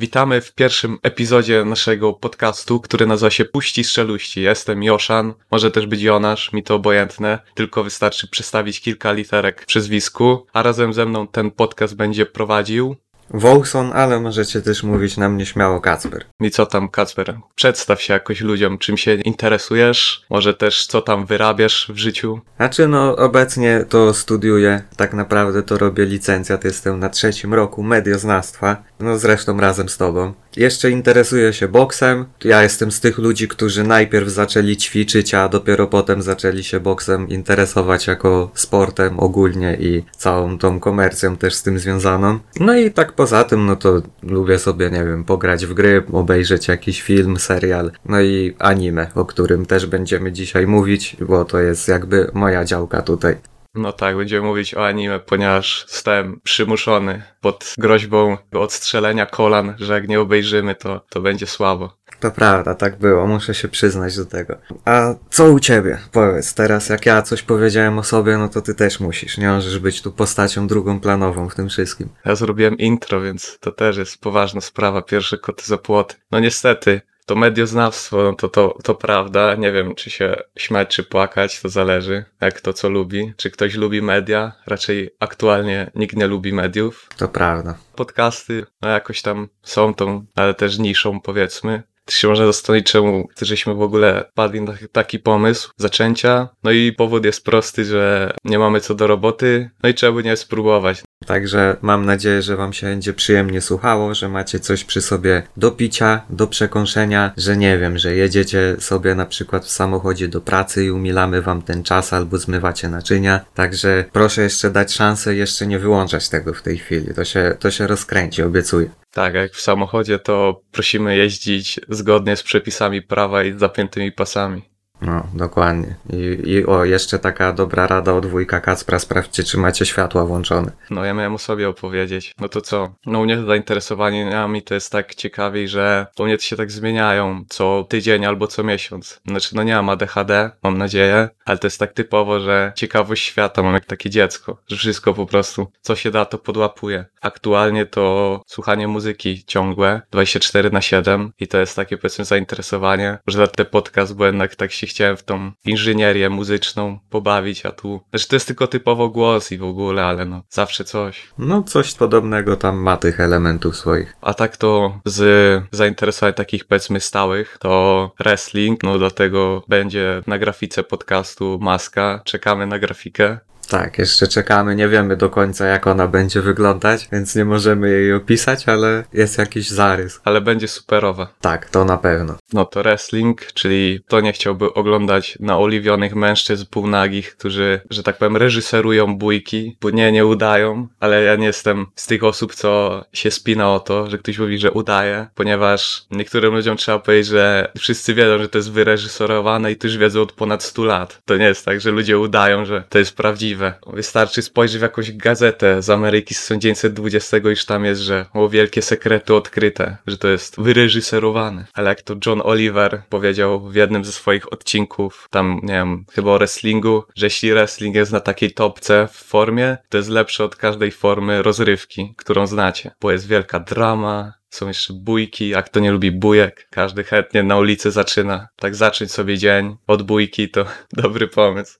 Witamy w pierwszym epizodzie naszego podcastu, który nazywa się Puści Strzeluści. Jestem Joszan, może też być Jonasz, mi to obojętne, tylko wystarczy przestawić kilka literek w przyzwisku, a razem ze mną ten podcast będzie prowadził Wolson, ale możecie też mówić na mnie śmiało Kacper. I co tam, Kacper? Przedstaw się jakoś ludziom, czym się interesujesz, może też co tam wyrabiasz w życiu. Znaczy, no, obecnie to studiuję, tak naprawdę to robię licencjat, jestem na trzecim roku medioznawstwa, no zresztą razem z tobą. Jeszcze interesuję się boksem. Ja jestem z tych ludzi, którzy najpierw zaczęli ćwiczyć, a dopiero potem zaczęli się boksem interesować jako sportem ogólnie i całą tą komercją też z tym związaną. No i tak poza tym, no to lubię sobie, nie wiem, pograć w gry, obejrzeć jakiś film, serial, no i anime, o którym też będziemy dzisiaj mówić, bo to jest jakby moja działka tutaj. No tak, będziemy mówić o anime, ponieważ zostałem przymuszony pod groźbą odstrzelenia kolan, że jak nie obejrzymy, to, to będzie słabo. To prawda, tak było, muszę się przyznać do tego. A co u ciebie? Powiedz, teraz jak ja coś powiedziałem o sobie, no to ty też musisz, nie możesz być tu postacią drugą planową w tym wszystkim. Ja zrobiłem intro, więc to też jest poważna sprawa, pierwsze koty za płoty. No niestety, to medioznawstwo, no to, to, to prawda. Nie wiem, czy się śmiać, czy płakać, to zależy, jak to co lubi. Czy ktoś lubi media? Raczej aktualnie nikt nie lubi mediów. To prawda. Podcasty, no jakoś tam są tą, ale też niszą, powiedzmy. To się można zastanowić, czemu żeśmy w ogóle padli na taki pomysł zaczęcia. No i powód jest prosty, że nie mamy co do roboty, no i trzeba by nie spróbować. Także mam nadzieję, że Wam się będzie przyjemnie słuchało, że macie coś przy sobie do picia, do przekąszenia, że nie wiem, że jedziecie sobie na przykład w samochodzie do pracy i umilamy Wam ten czas albo zmywacie naczynia. Także proszę jeszcze dać szansę, jeszcze nie wyłączać tego w tej chwili. To się, to się rozkręci, obiecuję. Tak, jak w samochodzie, to prosimy jeździć zgodnie z przepisami prawa i z zapiętymi pasami. No, dokładnie. I, I o, jeszcze taka dobra rada od wujka Kacpra, sprawdźcie, czy macie światła włączone. No, ja miałem o sobie opowiedzieć. No to co? No, u mnie zainteresowaniami to jest tak ciekawiej, że u mnie to się tak zmieniają co tydzień albo co miesiąc. Znaczy, no nie mam ADHD, mam nadzieję, ale to jest tak typowo, że ciekawość świata mam jak takie dziecko, że wszystko po prostu, co się da, to podłapuję. Aktualnie to słuchanie muzyki ciągłe, 24 na 7 i to jest takie powiedzmy zainteresowanie, że ten podcast, bo jednak tak się chciałem w tą inżynierię muzyczną pobawić, a tu, znaczy to jest tylko typowo głos i w ogóle, ale no, zawsze coś. No, coś podobnego tam ma tych elementów swoich. A tak to z zainteresowań takich powiedzmy stałych, to wrestling, no dlatego będzie na grafice podcastu maska, czekamy na grafikę. Tak, jeszcze czekamy, nie wiemy do końca jak ona będzie wyglądać, więc nie możemy jej opisać, ale jest jakiś zarys. Ale będzie superowa. Tak, to na pewno. No to wrestling, czyli to nie chciałby oglądać naoliwionych mężczyzn półnagich, którzy, że tak powiem, reżyserują bójki, bo nie, nie udają, ale ja nie jestem z tych osób, co się spina o to, że ktoś mówi, że udaje, ponieważ niektórym ludziom trzeba powiedzieć, że wszyscy wiedzą, że to jest wyreżyserowane i już wiedzą od ponad 100 lat. To nie jest tak, że ludzie udają, że to jest prawdziwe możliwe. Wystarczy spojrzeć w jakąś gazetę z Ameryki z 1920, iż tam jest, że o wielkie sekrety odkryte, że to jest wyreżyserowane. Ale jak to John Oliver powiedział w jednym ze swoich odcinków, tam nie wiem, chyba o wrestlingu, że jeśli wrestling jest na takiej topce w formie, to jest lepsze od każdej formy rozrywki, którą znacie, bo jest wielka drama, są jeszcze bójki, a kto nie lubi bujek, każdy chętnie na ulicy zaczyna. Tak zacząć sobie dzień od bójki to dobry pomysł.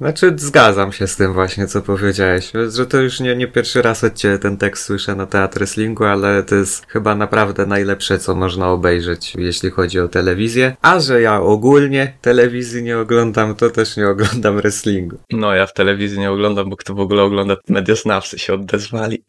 Znaczy, zgadzam się z tym właśnie, co powiedziałeś, że to już nie, nie pierwszy raz od ciebie ten tekst słyszę na teatr wrestlingu, ale to jest chyba naprawdę najlepsze, co można obejrzeć, jeśli chodzi o telewizję. A że ja ogólnie telewizji nie oglądam, to też nie oglądam wrestlingu. No, ja w telewizji nie oglądam, bo kto w ogóle ogląda medioznawcy się odezwali.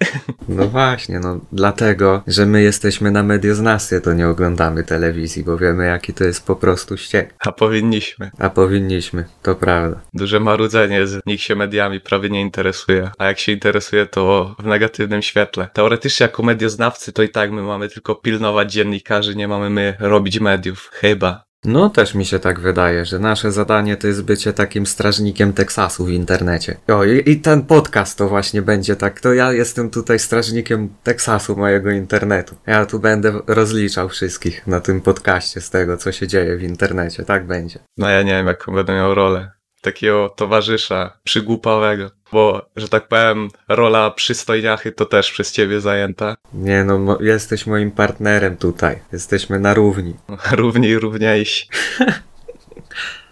No właśnie, no dlatego, że my jesteśmy na medioznawstwie, to nie oglądamy telewizji, bo wiemy, jaki to jest po prostu ściek. A powinniśmy. A powinniśmy, to prawda. Duże ma marudzenie, z nikt się mediami prawie nie interesuje, a jak się interesuje, to w negatywnym świetle. Teoretycznie jako medioznawcy to i tak my mamy tylko pilnować dziennikarzy, nie mamy my robić mediów. Chyba. No, też mi się tak wydaje, że nasze zadanie to jest bycie takim strażnikiem Teksasu w internecie. O, i, i, ten podcast to właśnie będzie tak. To ja jestem tutaj strażnikiem Teksasu mojego internetu. Ja tu będę rozliczał wszystkich na tym podcaście z tego, co się dzieje w internecie. Tak będzie. No ja nie wiem, jaką będę miał rolę takiego towarzysza przygłupowego. Bo, że tak powiem, rola przystojniachy to też przez ciebie zajęta. Nie no, mo- jesteś moim partnerem tutaj. Jesteśmy na równi. Równi równiejsi.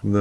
No,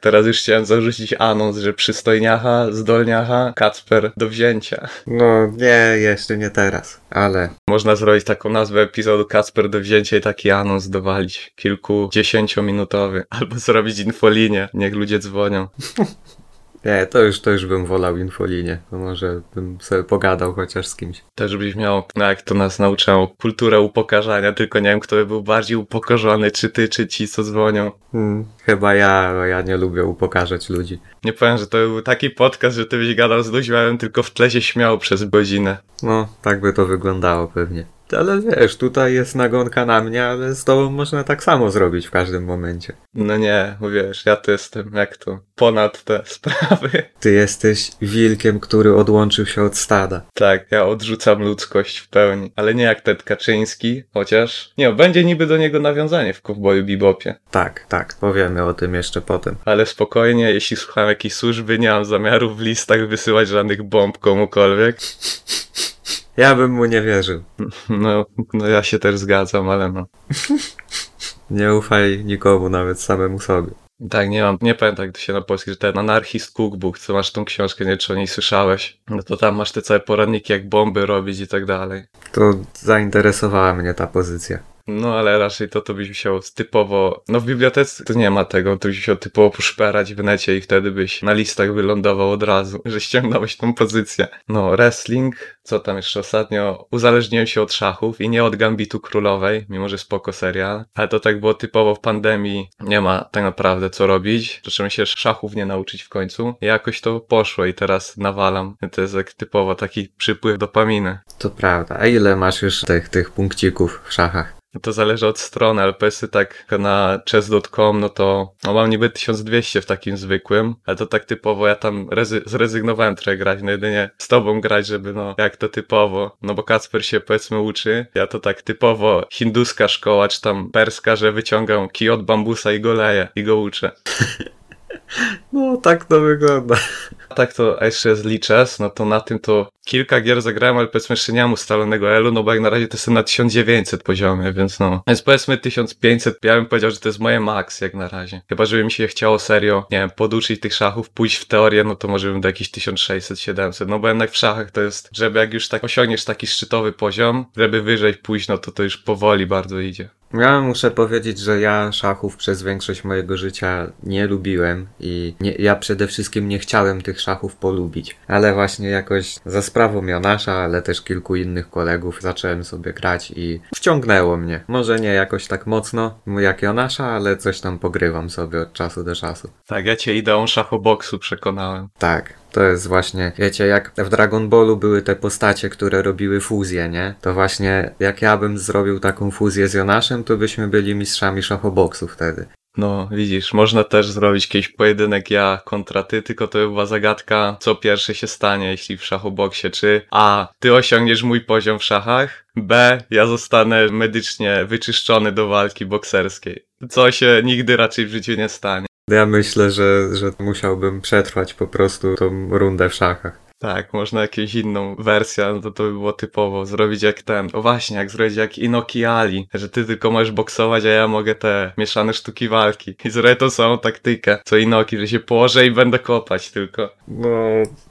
Teraz już chciałem zarzucić anons, że przystojniacha, zdolniacha, Kacper do wzięcia. no nie, jeszcze nie teraz, ale Można zrobić taką nazwę epizodu Kacper do wzięcia i taki anons dowalić. Kilkudziesięciominutowy. Albo zrobić infolinię. Niech ludzie dzwonią. nie, to już, to już bym wolał infolinię. To może bym sobie pogadał chociaż z kimś. Też byś miał, no jak to nas nauczało, kulturę upokarzania, tylko nie wiem, kto by był bardziej upokorzony, czy ty, czy ci, co dzwonią. Hmm, chyba ja, bo ja nie lubię upokarzać ludzi. Nie powiem, że to był taki podcast, że ty byś gadał z ludźmi, a ja bym tylko w tle się śmiał przez godzinę. No, tak by to wyglądało pewnie. Ale wiesz, tutaj jest nagonka na mnie, ale z tobą można tak samo zrobić w każdym momencie. No nie, wiesz, ja to jestem, jak to, ponad te sprawy. Ty jesteś wilkiem, który odłączył się od stada. Tak, ja odrzucam ludzkość w pełni, ale nie jak Ted Kaczyński, chociaż, nie, będzie niby do niego nawiązanie w Cowboyu Bebopie. Tak, tak, powiemy o tym jeszcze potem. Ale spokojnie, jeśli słucham jakiejś służby, nie mam zamiaru w listach wysyłać żadnych bomb komukolwiek. Ja bym mu nie wierzył. No, no ja się też zgadzam, ale no. Nie ufaj nikomu, nawet samemu sobie. Tak, nie mam, nie pamiętam jak to się na polski, że ten anarchist cookbook, co masz tą książkę, nie wiem, czy o niej słyszałeś. No to tam masz te całe poranniki, jak bomby robić i tak dalej. To zainteresowała mnie ta pozycja. No ale raczej to, to byś musiał typowo, no w bibliotece to nie ma tego, to byś musiał typowo poszperać w necie i wtedy byś na listach wylądował od razu, że ściągnąłeś tą pozycję. No, wrestling, co tam jeszcze ostatnio, uzależniłem się od szachów i nie od Gambitu Królowej, mimo że spoko serial, ale to tak było typowo w pandemii, nie ma tak naprawdę co robić, zacząłem się szachów nie nauczyć w końcu i jakoś to poszło i teraz nawalam. To jest jak typowo taki przypływ dopaminy. To prawda. A ile masz już tych, tych punkcików w szachach? No to zależy od strony, ale powiedzmy tak na chess.com, no to no mam niby 1200 w takim zwykłym, ale to tak typowo ja tam rezy- zrezygnowałem trochę grać, no jedynie z tobą grać, żeby no jak to typowo, no bo Kacper się powiedzmy uczy, ja to tak typowo hinduska szkoła, czy tam perska, że wyciągam kij od bambusa i go leję i go uczę. No, tak to wygląda. Tak to, jeszcze jest no to na tym to kilka gier zagrałem, ale powiedzmy jeszcze nie mam ustalonego elu, no bo jak na razie to jestem na 1900 poziomie, więc no. Więc powiedzmy 1500, ja bym powiedział, że to jest moje max jak na razie. Chyba, żeby mi się chciało serio, nie wiem, poduczyć tych szachów, pójść w teorię, no to może bym do jakichś 1600, 700, no bo jednak w szachach to jest, żeby jak już tak osiągniesz taki szczytowy poziom, żeby wyżej pójść, no to to już powoli bardzo idzie. Ja muszę powiedzieć, że ja szachów przez większość mojego życia nie lubiłem i nie, ja przede wszystkim nie chciałem tych szachów polubić. Ale właśnie jakoś za sprawą Jonasza, ale też kilku innych kolegów zacząłem sobie grać i wciągnęło mnie. Może nie jakoś tak mocno jak Jonasza, ale coś tam pogrywam sobie od czasu do czasu. Tak, ja cię ideą szachoboksu przekonałem. Tak, to jest właśnie, wiecie, jak w Dragon Ballu były te postacie, które robiły fuzję, nie? To właśnie, jak ja bym zrobił taką fuzję z Jonaszem, to byśmy byli mistrzami szachoboksu wtedy. No, widzisz, można też zrobić jakiś pojedynek ja kontra ty, tylko to by była zagadka, co pierwsze się stanie, jeśli w szachoboksie, czy A, ty osiągniesz mój poziom w szachach, B, ja zostanę medycznie wyczyszczony do walki bokserskiej. Co się nigdy raczej w życiu nie stanie. Ja myślę, że, że musiałbym przetrwać po prostu tą rundę w szachach. Tak, można jakąś inną wersję, no to to by było typowo. Zrobić jak ten, o właśnie, jak zrobić jak Inoki Ali, że ty tylko możesz boksować, a ja mogę te mieszane sztuki walki. I zrobię tą samą taktykę, co Inoki, że się położę i będę kopać tylko. No,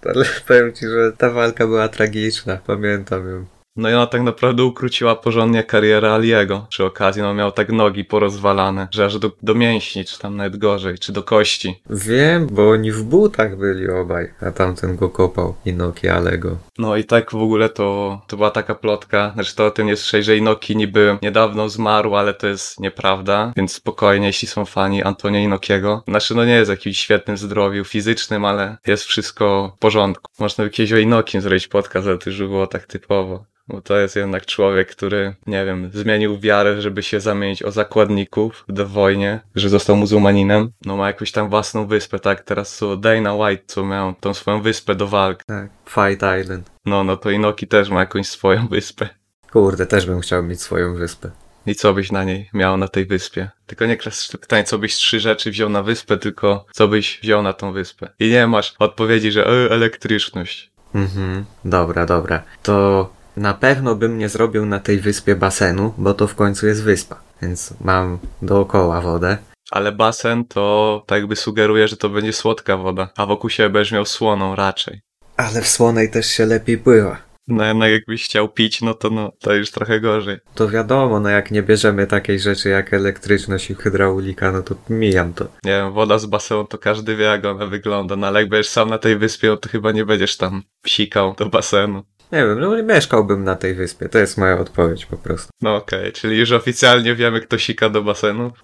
ale powiem ci, że ta walka była tragiczna, pamiętam ją. No i ona tak naprawdę ukróciła porządnie karierę Aliego. Przy okazji, no miał tak nogi porozwalane, że aż do, do mięśni, czy tam nawet gorzej, czy do kości. Wiem, bo oni w butach byli obaj, a tamten go kopał, Inoki Alego. No i tak w ogóle to, to była taka plotka, znaczy to o tym nie słyszeli, że Inoki niby niedawno zmarł, ale to jest nieprawda, więc spokojnie, jeśli są fani Antonia Inokiego. Znaczy no nie jest w jakimś świetnym zdrowiu fizycznym, ale jest wszystko w porządku. Można by kiedyś o Inokim zrobić podcast, ale to już było tak typowo. Bo to jest jednak człowiek, który, nie wiem, zmienił wiarę, żeby się zamienić o zakładników w wojnie, że został muzułmaninem. No ma jakąś tam własną wyspę, tak? Teraz co Dana White, co miał tą swoją wyspę do walk. Tak, Fight Island. No, no to Inoki też ma jakąś swoją wyspę. Kurde, też bym chciał mieć swoją wyspę. I co byś na niej miał na tej wyspie? Tylko nie klasyczne pytanie, co byś trzy rzeczy wziął na wyspę, tylko co byś wziął na tą wyspę. I nie masz odpowiedzi, że e, elektryczność. Mhm, dobra, dobra. To na pewno bym nie zrobił na tej wyspie basenu, bo to w końcu jest wyspa, więc mam dookoła wodę. Ale basen to tak jakby sugeruje, że to będzie słodka woda, a wokół siebie będziesz miał słoną raczej. Ale w słonej też się lepiej pływa. No jednak jakbyś chciał pić, no to no, to już trochę gorzej. To wiadomo, no jak nie bierzemy takiej rzeczy jak elektryczność i hydraulika, no to mijam to. Nie wiem, woda z basenu to każdy wie jak ona wygląda, no ale jak będziesz sam na tej wyspie, no to chyba nie będziesz tam psikał do basenu. Nie wiem, no mieszkałbym na tej wyspie, to jest moja odpowiedź po prostu. No okej, czyli już oficjalnie wiemy kto sika do basenu.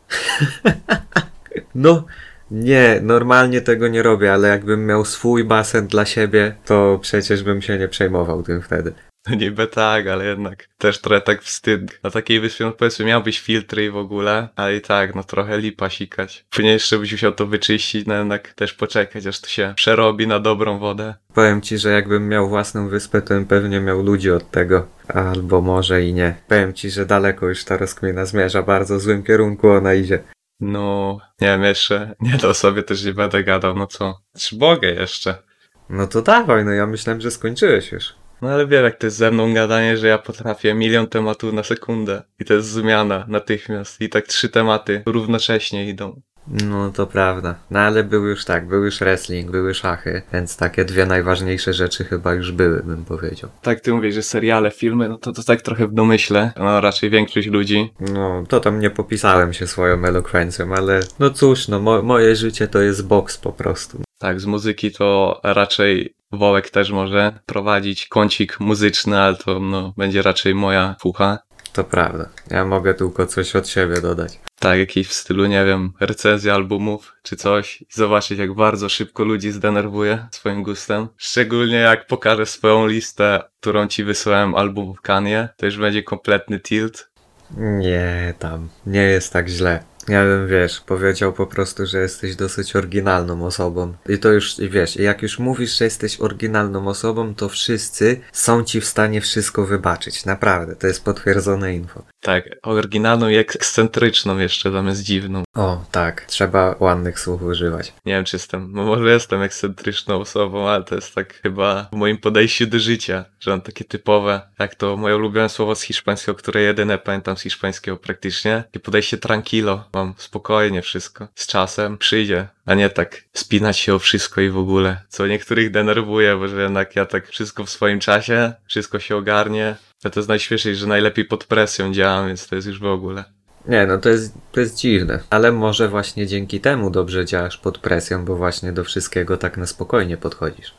No, nie, normalnie tego nie robię, ale jakbym miał swój basen dla siebie, to przecież bym się nie przejmował tym wtedy. No niby tak, ale jednak też trochę tak wstyd. Na takiej wyspie, no powiedzmy, miałbyś filtry i w ogóle, ale i tak, no trochę lipa sikać. Później jeszcze byś musiał to wyczyścić, no jednak też poczekać, aż to się przerobi na dobrą wodę. Powiem ci, że jakbym miał własną wyspę, to bym pewnie miał ludzi od tego. Albo może i nie. Powiem ci, że daleko już ta rozkmina zmierza, bardzo w złym kierunku ona idzie. No, nie wiem, jeszcze, nie to sobie też nie będę gadał, no co? Czy mogę jeszcze? No to dawaj, no ja myślałem, że skończyłeś już. No ale wiem, jak to jest ze mną gadanie, że ja potrafię milion tematów na sekundę. I to jest zmiana natychmiast. I tak trzy tematy równocześnie idą. No to prawda. No ale był już tak, był już wrestling, były szachy, więc takie dwie najważniejsze rzeczy chyba już były, bym powiedział. Tak ty mówisz, że seriale, filmy, no to, to tak trochę w domyśle. No raczej większość ludzi. No, to tam nie popisałem się swoją elokwencją, ale no cóż, no mo- moje życie to jest boks po prostu. Tak, z muzyki to raczej Wołek też może prowadzić kącik muzyczny, ale to no, będzie raczej moja fucha. To prawda. Ja mogę tylko coś od siebie dodać. Tak, jakiś w stylu, nie wiem, recenzja albumów czy coś i zobaczyć, jak bardzo szybko ludzi zdenerwuje swoim gustem. Szczególnie jak pokażę swoją listę, którą ci wysłałem albumów Kanye, to już będzie kompletny tilt. Nie, tam. Nie jest tak źle. Ja bym, wiesz, powiedział po prostu, że jesteś dosyć oryginalną osobą. I to już, i wiesz, jak już mówisz, że jesteś oryginalną osobą, to wszyscy są ci w stanie wszystko wybaczyć. Naprawdę, to jest potwierdzone info. Tak, oryginalną i ekscentryczną jeszcze zamiast dziwną. O, tak. Trzeba ładnych słów używać. Nie wiem, czy jestem, no może jestem ekscentryczną osobą, ale to jest tak chyba w moim podejściu do życia, że mam takie typowe, jak to moje ulubione słowo z hiszpańskiego, które jedyne pamiętam z hiszpańskiego praktycznie, takie podejście tranquilo, mam spokojnie wszystko, z czasem przyjdzie, a nie tak spinać się o wszystko i w ogóle, co niektórych denerwuje, bo że jednak ja tak wszystko w swoim czasie, wszystko się ogarnie, a to jest najśmieszniej, że najlepiej pod presją działam, więc to jest już w ogóle. Nie, no to jest, to jest dziwne. Ale może właśnie dzięki temu dobrze działasz pod presją, bo właśnie do wszystkiego tak na spokojnie podchodzisz.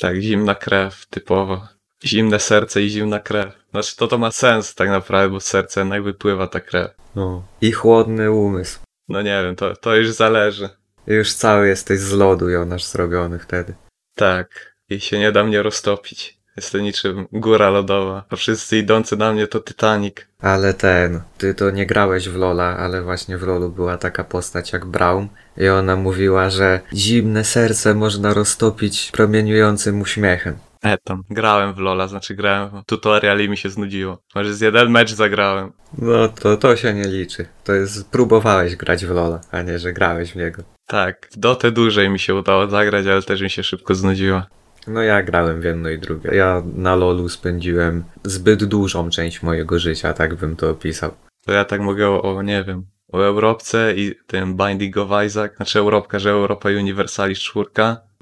Tak, zimna krew, typowo. Zimne serce i zimna krew. Znaczy to to ma sens tak naprawdę, bo z serca jednak wypływa ta krew. No. I chłodny umysł. No nie wiem, to, to już zależy. Już cały jesteś z lodu, Jonasz, zrobiony wtedy. Tak, i się nie da mnie roztopić. Jestem niczym góra lodowa, a wszyscy idący na mnie to Titanic. Ale ten, ty to nie grałeś w Lola, ale właśnie w Lolu była taka postać jak Braum i ona mówiła, że zimne serce można roztopić promieniującym uśmiechem. E tam, grałem w Lola, znaczy grałem w tutorial i mi się znudziło. Może z jeden mecz zagrałem. No to, to się nie liczy. To jest, próbowałeś grać w Lola, a nie, że grałeś w niego. Tak, w Dotę dłużej mi się udało zagrać, ale też mi się szybko znudziło. No ja grałem w jedno i drugie. Ja na LoLu spędziłem zbyt dużą część mojego życia, tak bym to opisał. To ja tak mogę o, o nie wiem, o Europce i tym Binding of Isaac, znaczy Europka, że Europa Universalis 4,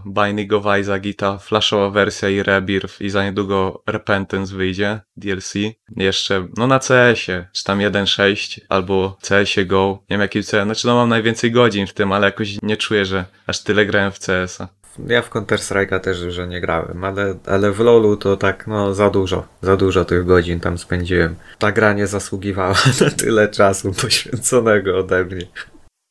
Binding of Isaac i ta flashowa wersja i Rebirth i za niedługo Repentance wyjdzie, DLC. Jeszcze, no na CS-ie, czy tam 1.6 albo CS-ie Go, nie wiem jaki CS, znaczy no mam najwięcej godzin w tym, ale jakoś nie czuję, że aż tyle grałem w CS-a. Ja w Counter-Strike'a też już nie grałem, ale, ale w LoLu to tak, no za dużo, za dużo tych godzin tam spędziłem. Ta gra nie zasługiwała na tyle czasu poświęconego ode mnie.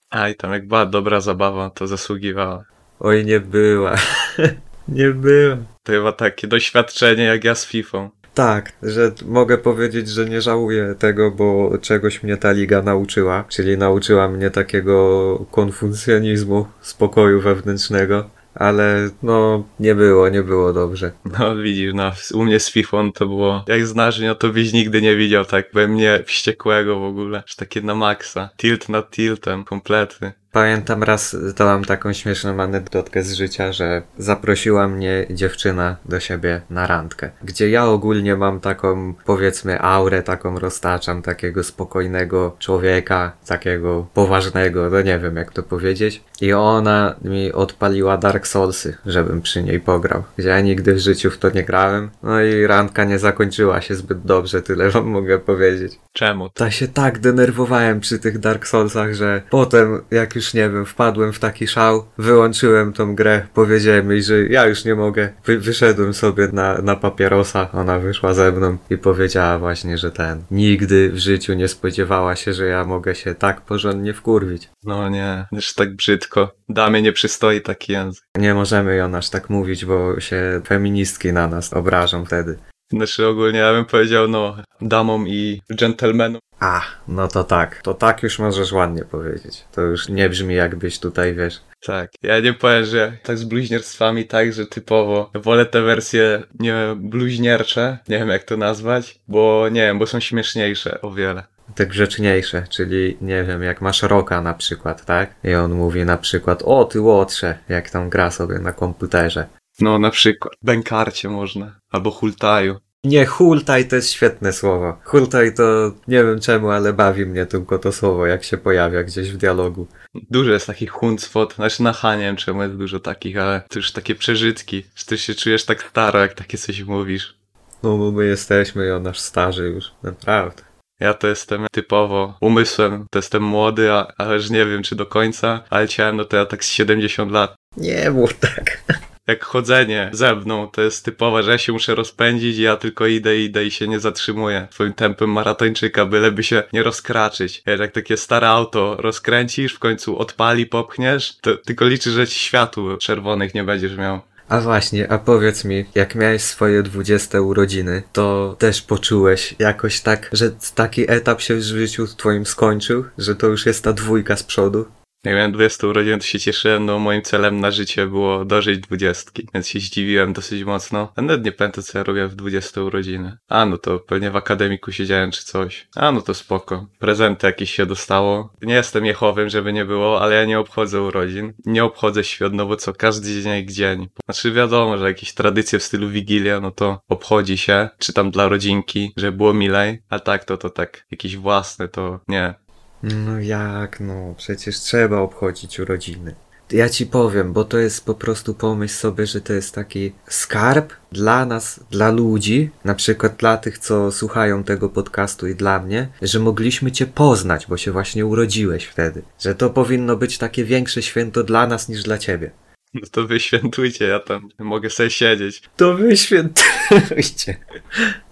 A i tam jak była dobra zabawa, to zasługiwała. Oj, nie była. nie była. To chyba takie doświadczenie jak ja z FIFA. Tak, że mogę powiedzieć, że nie żałuję tego, bo czegoś mnie ta liga nauczyła, czyli nauczyła mnie takiego konfucjonizmu, spokoju wewnętrznego. ale no nie było, nie było dobrze. No widzisz, no u mnie z Fifą to było, jak znasz mnie, to byś nigdy nie widział tak we mnie wściekłego w ogóle, że takie na maksa, tilt nad tiltem, kompletny. Pamiętam raz, mam taką śmieszną anegdotkę z życia, że zaprosiła mnie dziewczyna do siebie na randkę, gdzie ja ogólnie mam taką, powiedzmy, aurę, taką roztaczam, takiego spokojnego człowieka, takiego poważnego, no nie wiem jak to powiedzieć. I ona mi odpaliła Dark Soulsy, żebym przy niej pograł, gdzie ja nigdy w życiu w to nie grałem. No i randka nie zakończyła się zbyt dobrze, tyle wam mogę powiedzieć. Czemu? Ta się tak denerwowałem przy tych Dark Soulsach, że potem, jak już nie wiem, wpadłem w taki szał, wyłączyłem tą grę, powiedziałem jej, że ja już nie mogę. Wy wyszedłem sobie na, na papierosa, ona wyszła ze mną i powiedziała właśnie, że ten nigdy w życiu nie spodziewała się, że ja mogę się tak porządnie wkurwić. No nie, już tak brzydko. Damie nie przystoi taki język. Nie możemy ją aż tak mówić, bo się feministki na nas obrażą wtedy. Znaczy ogólnie ja bym powiedział, no, damom i gentlemanom. A, no to tak. To tak już możesz ładnie powiedzieć. To już nie brzmi jakbyś tutaj, wiesz, Tak, ja nie powiem, że tak z bluźnierstwami, tak, że typowo wolę te wersje nie bluźniercze, nie wiem jak to nazwać, bo nie wiem, bo są śmieszniejsze o wiele. te grzeczniejsze, czyli nie wiem, jak masz roka na przykład, tak? I on mówi na przykład, o ty łotrze, jak tam gra sobie na komputerze. No na przykład, bękarcie można, albo hultaju. Nie, hultaj to jest świetne słowo. Hultaj to nie wiem czemu, ale bawi mnie tylko to słowo, jak się pojawia gdzieś w dialogu. Dużo jest takich huncwot, znaczy na H nie wiem czemu jest dużo takich, ale to już takie przeżytki, że ty się czujesz tak staro, jak takie coś mówisz. No bo my jesteśmy jo nasz starzy już, naprawdę. Ja to jestem typowo umysłem, to jestem młody, a, ależ nie wiem czy do końca, ale ciałem no to ja tak z 70 lat. Nie mów tak. Jak chodzenie ze mną, to jest typowe, że ja się muszę rozpędzić ja tylko idę, idę i się nie zatrzymuję. Twoim tempem maratończyka, byleby się nie rozkraczyć. Jak takie stare auto rozkręcisz, w końcu odpali, popchniesz, to tylko liczysz, że ci światł czerwonych nie będziesz miał. A właśnie, a powiedz mi, jak miałeś swoje 20 urodziny, to też poczułeś jakoś tak, że taki etap się w życiu twoim skończył, że to już jest ta dwójka z przodu? Jak miałem 20 urodzin, to się cieszyłem, no moim celem na życie było dożyć 20, więc się zdziwiłem dosyć mocno. A nawet nie pamiętam, co ja robiłem w 20 urodziny. A, no to pewnie w akademiku siedziałem czy coś. A, no to spoko. Prezenty jakieś się dostało. Nie jestem jechowym, żeby nie było, ale ja nie obchodzę urodzin. Nie obchodzę świąt, no bo co, każdy dzień jak dzień. Znaczy wiadomo, że jakieś tradycje w stylu Wigilia, no to obchodzi się, czy tam dla rodzinki, żeby było milej, a tak to to tak, jakieś własne to nie. No jak no, przecież trzeba obchodzić urodziny. Ja ci powiem, bo to jest po prostu pomyśl sobie, że to jest taki skarb dla nas, dla ludzi, na przykład dla tych, co słuchają tego podcastu i dla mnie, że mogliśmy cię poznać, bo się właśnie urodziłeś wtedy. Że to powinno być takie większe święto dla nas niż dla ciebie. No to wy świętujcie, ja tam mogę sobie siedzieć. To wy świętujcie.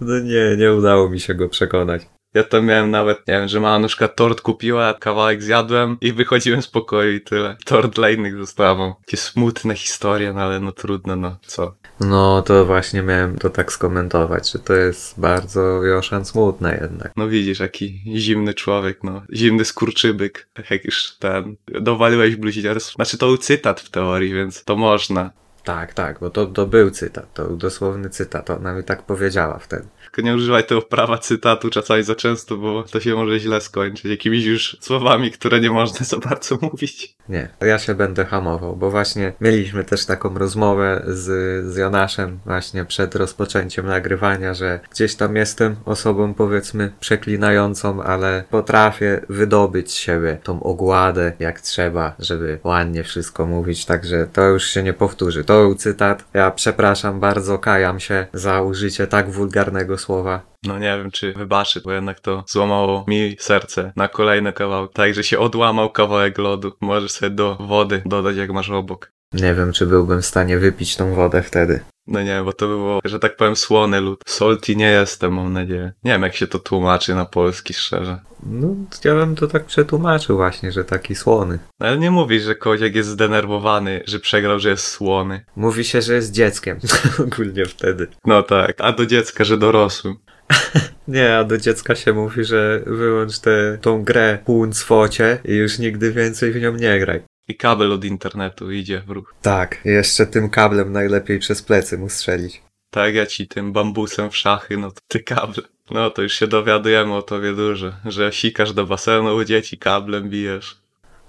No nie, nie udało mi się go przekonać. Ja tam miałem nawet, nie wiem, że na przykład tort kupiła, kawałek zjadłem i wychodziłem z pokoju i tyle. Tort dla innych zostawał. Takie smutne historie, no ale no trudno, no co. No to właśnie miałem to tak skomentować, że to jest bardzo Joszan smutne jednak. No widzisz, jaki zimny człowiek, no. Zimny skurczybyk. Tak jak już ten, dowaliłeś bluźnierstwo. Znaczy to był cytat w teorii, więc to można. Tak, tak, bo to, to był cytat, to był dosłowny cytat, ona mi tak powiedziała wtedy. Tylko nie używaj tego prawa cytatu czasami za często, bo to się może źle skończyć. Jakimiś już słowami, które nie można za bardzo mówić. Nie, ja się będę hamował, bo właśnie mieliśmy też taką rozmowę z, z Jonaszem właśnie przed rozpoczęciem nagrywania, że gdzieś tam jestem osobą powiedzmy przeklinającą, ale potrafię wydobyć z siebie tą ogładę jak trzeba, żeby ładnie wszystko mówić, także to już się nie powtórzy. To był cytat. Ja przepraszam bardzo, kajam się za użycie tak wulgarnego słowa. No nie wiem, czy wybaczy, bo jednak to złamało mi serce na kolejny kawałek. Tak, że się odłamał kawałek lodu. Możesz sobie do wody dodać, jak masz obok. Nie wiem, czy byłbym w stanie wypić tą wodę wtedy. No nie, bo to było, że tak powiem, słony lód. Salty nie jestem, mam nadzieję. Nie wiem, jak się to tłumaczy na polski, szczerze. No, ja bym to tak przetłumaczył właśnie, że taki słony. No ale nie mówisz, że Koziak jest zdenerwowany, że przegrał, że jest słony. Mówi się, że jest dzieckiem. Ogólnie wtedy. No tak, a do dziecka, że dorosłym. Nie, a do dziecka się mówi, że wyłącz tę tą grę półcwocie i już nigdy więcej w nią nie graj. I kabel od internetu idzie w ruch. Tak, jeszcze tym kablem najlepiej przez plecy mu strzelić. Tak, ja ci tym bambusem w szachy, no to ty kable. No to już się dowiadujemy o tobie dużo, że sikasz do basenu u dzieci, kablem bijesz.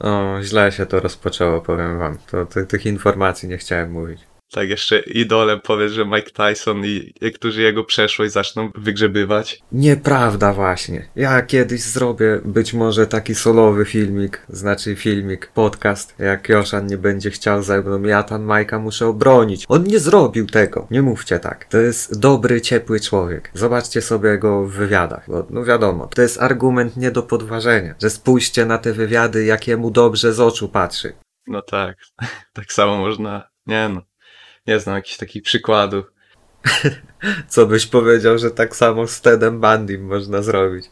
O, źle się to rozpoczęło, powiem wam. To, ty- tych informacji nie chciałem mówić. Tak, jeszcze idolem powiedz, że Mike Tyson i niektórzy jego przeszłość zaczną wygrzebywać. Nieprawda właśnie. Ja kiedyś zrobię być może taki solowy filmik, znaczy filmik, podcast, jak Joszan nie będzie chciał ze mną, ja tam Majka muszę obronić. On nie zrobił tego. Nie mówcie tak. To jest dobry, ciepły człowiek. Zobaczcie sobie go w wywiadach, bo no wiadomo, to jest argument nie do podważenia, że spójrzcie na te wywiady, jak jemu dobrze z oczu patrzy. No tak, tak samo można, nie no, nie znam jakichś takich przykładów. Co byś powiedział, że tak samo z Tedem Bandym można zrobić?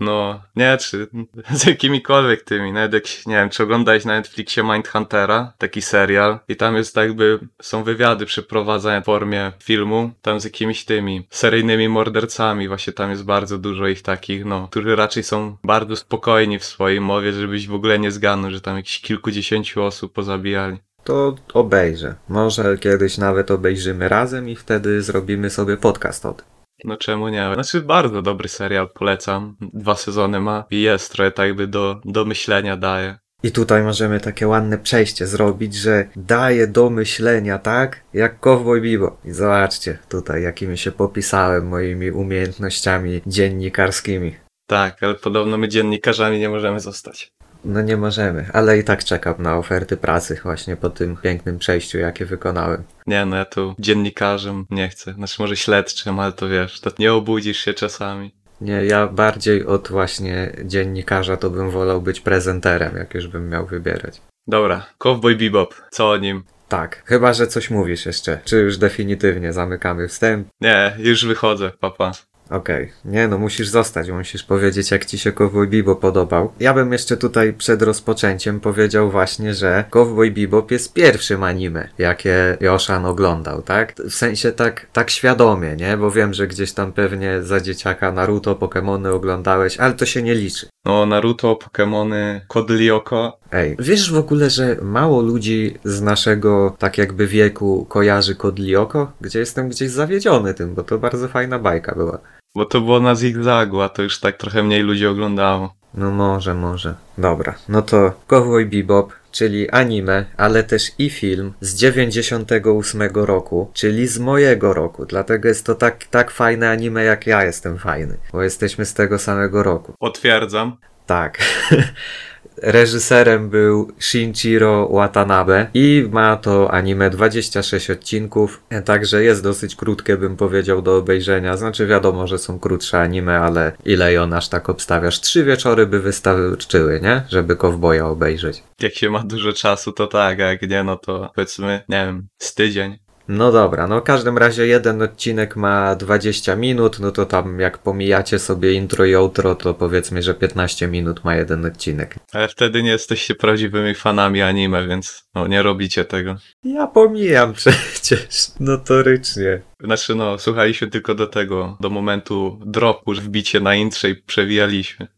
No, nie, czy z jakimikolwiek tymi, nawet jak, nie wiem, czy oglądałeś na Netflixie Mindhuntera, taki serial, i tam jest tak jakby, są wywiady przeprowadzane w formie filmu, tam z jakimiś tymi seryjnymi mordercami, właśnie tam jest bardzo dużo ich takich, no, którzy raczej są bardzo spokojni w swojej mowie, żebyś w ogóle nie zgadnął, że tam jakieś kilkudziesięciu osób pozabijali. To obejrzę. Może kiedyś nawet obejrzymy razem i wtedy zrobimy sobie podcast o tym. No czemu nie? Znaczy bardzo dobry serial, polecam. Dwa sezony ma i jest trochę tak jakby do, do myślenia daje. I tutaj możemy takie ładne przejście zrobić, że daje do myślenia, tak? Jak Cowboy Bibo. I zobaczcie tutaj, jakimi się popisałem moimi umiejętnościami dziennikarskimi. Tak, ale podobno my dziennikarzami nie możemy zostać. No nie możemy, ale i tak czekam na oferty pracy właśnie po tym pięknym przejściu, jakie wykonałem. Nie no, ja tu dziennikarzem nie chcę. Znaczy może śledczym, ale to wiesz, to nie obudzisz się czasami. Nie, ja bardziej od właśnie dziennikarza to bym wolał być prezenterem, jak już bym miał wybierać. Dobra, Cowboy Bebop, co o nim? Tak, chyba że coś mówisz jeszcze. Czy już definitywnie zamykamy wstęp? Nie, już wychodzę, papa. Okej, nie no, musisz zostać, musisz powiedzieć jak ci się Cowboy Bebop podobał. Ja bym jeszcze tutaj przed rozpoczęciem powiedział właśnie, że Cowboy Bebop jest pierwszym anime, jakie Joszan oglądał, tak? W sensie tak, tak świadomie, nie? Bo wiem, że gdzieś tam pewnie za dzieciaka Naruto, Pokémony oglądałeś, ale to się nie liczy. No, Naruto, Pokémony, Kod Lyoko. Ej, wiesz w ogóle, że mało ludzi z naszego tak jakby wieku kojarzy Kod Lyoko? Gdzie jestem gdzieś zawiedziony tym, bo to bardzo fajna bajka była. Bo to było na zigzagu, a to już tak trochę mniej ludzi oglądało. No może, może. Dobra, no to Cowboy Bebop, czyli anime, ale też i film z 98 roku, czyli z mojego roku. Dlatego jest to tak, tak fajne anime, jak ja jestem fajny, bo jesteśmy z tego samego roku. Potwierdzam. Tak. Reżyserem był Shinjiro Watanabe i ma to anime 26 odcinków, także jest dosyć krótkie, bym powiedział, do obejrzenia. Znaczy wiadomo, że są krótsze anime, ale ile ją aż tak obstawiasz? Trzy wieczory by wystarczyły, nie? Żeby Kowboja obejrzeć. Jak się ma dużo czasu, to tak, a jak nie, no to powiedzmy, nie wiem, z tydzień. No dobra, no w każdym razie jeden odcinek ma 20 minut, no to tam jak pomijacie sobie intro i outro, to powiedzmy, że 15 minut ma jeden odcinek. Ale wtedy nie jesteście prawdziwymi fanami anime, więc no, nie robicie tego. Ja pomijam przecież, notorycznie. Znaczy no, słuchaliśmy tylko do tego, do momentu dropu, wbicie na intrze i przewijaliśmy.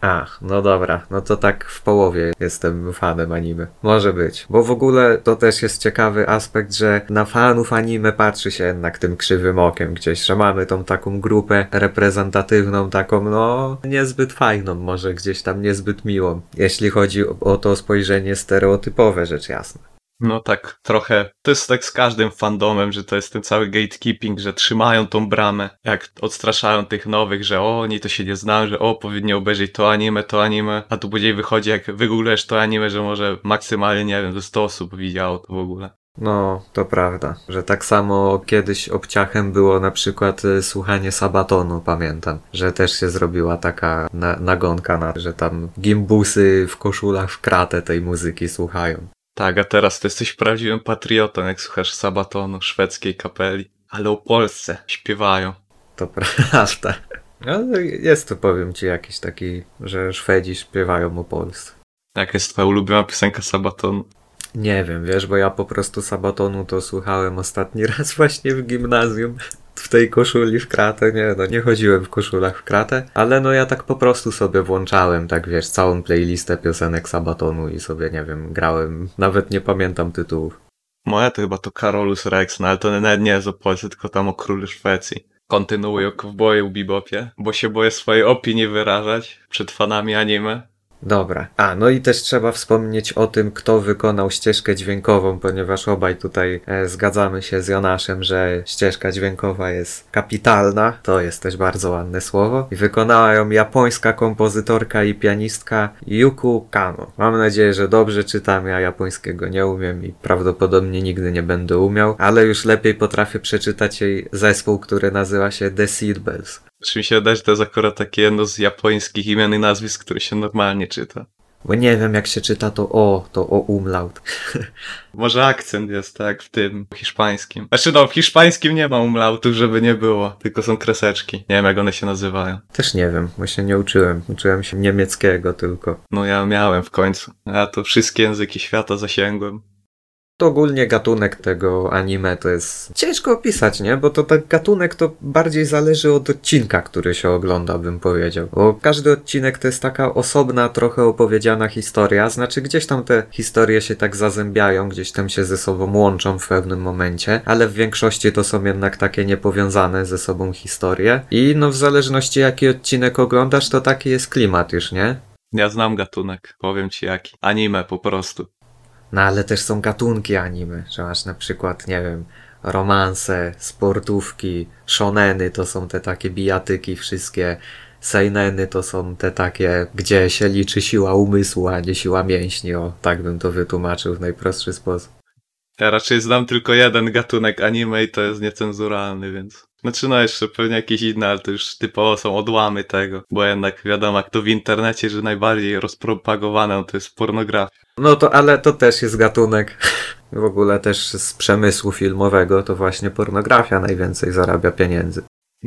Ach, no dobra, no to tak w połowie jestem fanem anime. Może być, bo w ogóle to też jest ciekawy aspekt, że na fanów anime patrzy się jednak tym krzywym okiem gdzieś, że mamy tą taką grupę reprezentatywną, taką no niezbyt fajną, może gdzieś tam niezbyt miłą, jeśli chodzi o to spojrzenie stereotypowe, rzecz jasna. No tak, trochę. To jest tak z każdym fandomem, że to jest ten cały gatekeeping, że trzymają tą bramę, jak odstraszają tych nowych, że o, oni to się nie znają, że o, powinni obejrzeć to anime, to anime, a tu później wychodzi, jak wygooglesz to anime, że może maksymalnie, nie wiem, ze 100 osób widziało to w ogóle. No, to prawda, że tak samo kiedyś obciachem było na przykład y, słuchanie Sabatonu, pamiętam, że też się zrobiła taka na, nagonka na, że tam gimbusy w koszulach w kratę tej muzyki słuchają. Tak, a teraz to jesteś prawdziwym patriotą, jak słuchasz Sabatonu, szwedzkiej kapeli. Ale o Polsce śpiewają. To prawda. Ale jest to, powiem ci, jakiś taki, że Szwedzi śpiewają o Polsce. Jaka jest twoja ulubiona piosenka Sabatonu? Nie wiem, wiesz, bo ja po prostu Sabatonu to słuchałem ostatni raz właśnie w gimnazjum. W tej koszuli w kratę, nie, no nie chodziłem w koszulach w kratę, ale no ja tak po prostu sobie włączałem, tak wiesz, całą playlistę piosenek Sabatonu i sobie, nie wiem, grałem, nawet nie pamiętam tytułów. Moja to chyba to Carolus Rex, no ale to nawet nie jest o Polsce, tylko tam o królu Szwecji. Kontynuuję o kowboju bebopie, bo się boję swojej opinii wyrażać przed fanami anime. Dobra. A, no i też trzeba wspomnieć o tym, kto wykonał ścieżkę dźwiękową, ponieważ obaj tutaj e, zgadzamy się z Jonaszem, że ścieżka dźwiękowa jest kapitalna. To jest też bardzo ładne słowo. I wykonała ją japońska kompozytorka i pianistka Yuku Kano. Mam nadzieję, że dobrze czytam. Ja japońskiego nie umiem i prawdopodobnie nigdy nie będę umiał, ale już lepiej potrafię przeczytać jej zespół, który nazywa się The Seedbells. Czy mi się wydaje, że to jest akurat takie jedno z japońskich imion i nazwisk, które się normalnie czyta. Bo nie wiem, jak się czyta to o, to o umlaut. Może akcent jest tak w tym hiszpańskim. Znaczy no, w hiszpańskim nie ma umlautów, żeby nie było, tylko są kreseczki. Nie wiem jak one się nazywają. Też nie wiem, bo się nie uczyłem. Uczyłem się niemieckiego tylko. No ja miałem w końcu. Ja to wszystkie języki świata zasięgłem. To ogólnie gatunek tego anime to jest ciężko opisać, nie? Bo to ten gatunek to bardziej zależy od odcinka, który się ogląda, bym powiedział. Bo każdy odcinek to jest taka osobna, trochę opowiedziana historia, znaczy gdzieś tam te historie się tak zazębiają, gdzieś tam się ze sobą łączą w pewnym momencie, ale w większości to są jednak takie niepowiązane ze sobą historie. I no w zależności jaki odcinek oglądasz, to taki jest klimat już, nie? Ja znam gatunek, powiem ci jaki. Anime po prostu. No ale też są gatunki anime, że masz na przykład, nie wiem, romanse, sportówki, shoneny to są te takie bijatyki wszystkie, seineny to są te takie, gdzie się liczy siła umysłu, a nie siła mięśni, o, tak bym to wytłumaczył w najprostszy sposób. Ja raczej znam tylko jeden gatunek anime i to jest niecenzuralny, więc... Znaczy no jeszcze pewnie jakieś inne, ale to już typowo są odłamy tego, bo jednak wiadomo jak to w internecie, że najbardziej rozpropagowane no to jest pornografia. No to, ale to też jest gatunek. W ogóle też z przemysłu filmowego to właśnie pornografia najwięcej zarabia pieniędzy.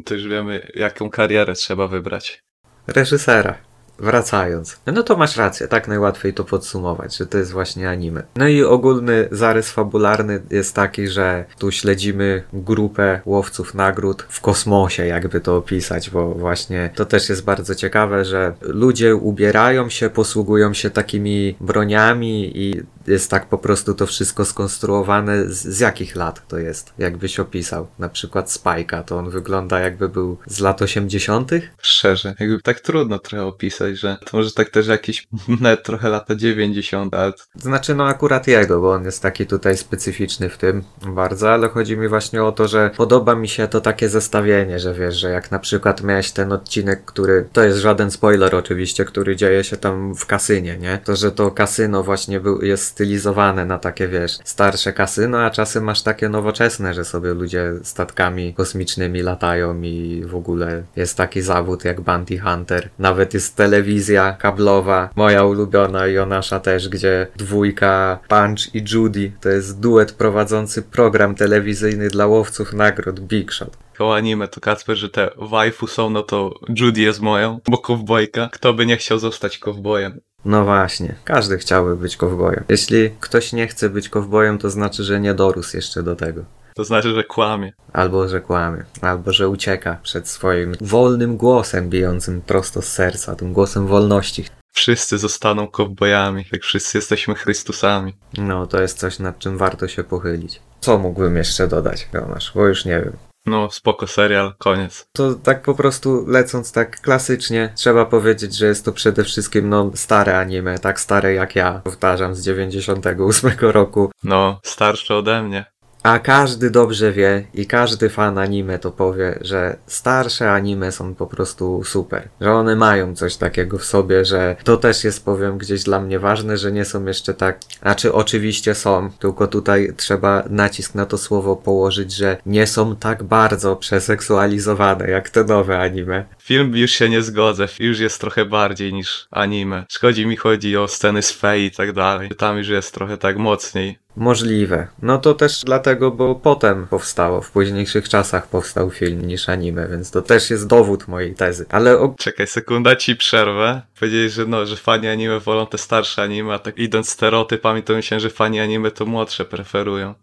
To już wiemy jaką karierę trzeba wybrać. Reżysera. Wracając. No to masz rację, tak najłatwiej to podsumować, że to jest właśnie anime. No i ogólny zarys fabularny jest taki, że tu śledzimy grupę łowców nagród w kosmosie, jakby to opisać, bo właśnie to też jest bardzo ciekawe, że ludzie ubierają się, posługują się takimi broniami i jest tak po prostu to wszystko skonstruowane. Z, z jakich lat to jest? Jakbyś opisał? Na przykład Spajka, to on wygląda jakby był z lat 80. Szczerze, jakby tak trudno trochę opisać, że to może tak też jakieś net trochę lata 90, ale Znaczy, no akurat jego, bo on jest taki tutaj specyficzny w tym bardzo, ale chodzi mi właśnie o to, że podoba mi się to takie zestawienie, że wiesz, że jak na przykład miałeś ten odcinek, który, to jest żaden spoiler oczywiście, który dzieje się tam w kasynie, nie? To, że to kasyno właśnie był, jest stylizowane na takie, wiesz, starsze kasyno, a czasem masz takie nowoczesne, że sobie ludzie statkami kosmicznymi latają i w ogóle jest taki zawód jak Bounty Hunter. Nawet jest telewizja kablowa, moja ulubiona i Jonasza też, gdzie dwójka Punch i Judy to jest duet prowadzący program telewizyjny dla łowców nagród Big Shot. koło anime to Kacper, że te waifu są, no to Judy jest moją, bo kowbojka. Kto by nie chciał zostać kowbojem? No właśnie, każdy chciałby być kowbojem. Jeśli ktoś nie chce być kowbojem, to znaczy, że nie dorósł jeszcze do tego. To znaczy, że kłamie. Albo że kłamie, albo że ucieka przed swoim wolnym głosem bijącym prosto z serca, tym głosem wolności. Wszyscy zostaną kowbojami, jak wszyscy jesteśmy Chrystusami. No, to jest coś, nad czym warto się pochylić. Co mógłbym jeszcze dodać, Jonasz? Bo już nie wiem. No, spoko serial, koniec. To tak po prostu lecąc tak klasycznie, trzeba powiedzieć, że jest to przede wszystkim no stare anime, tak stare jak ja, powtarzam, z 98 roku. No, starszy ode mnie. A każdy dobrze wie i każdy fan anime to powie, że starsze anime są po prostu super. Że one mają coś takiego w sobie, że to też jest, powiem, gdzieś dla mnie ważne, że nie są jeszcze tak. Znaczy, oczywiście są, tylko tutaj trzeba nacisk na to słowo położyć, że nie są tak bardzo przeseksualizowane jak te nowe anime. Film już się nie zgodzę, już jest trochę bardziej niż anime. Szkodzi mi chodzi o sceny z fei i tak dalej. Tam już jest trochę tak mocniej. Możliwe. No to też dlatego, bo potem powstało, w późniejszych czasach powstał film niż anime, więc to też jest dowód mojej tezy. Ale o... Czekaj, sekunda ci przerwę. Powiedzieli, że no, że fani anime wolą te starsze anime, a tak idąc stereotypami, to myślałem, że fani anime to młodsze preferują.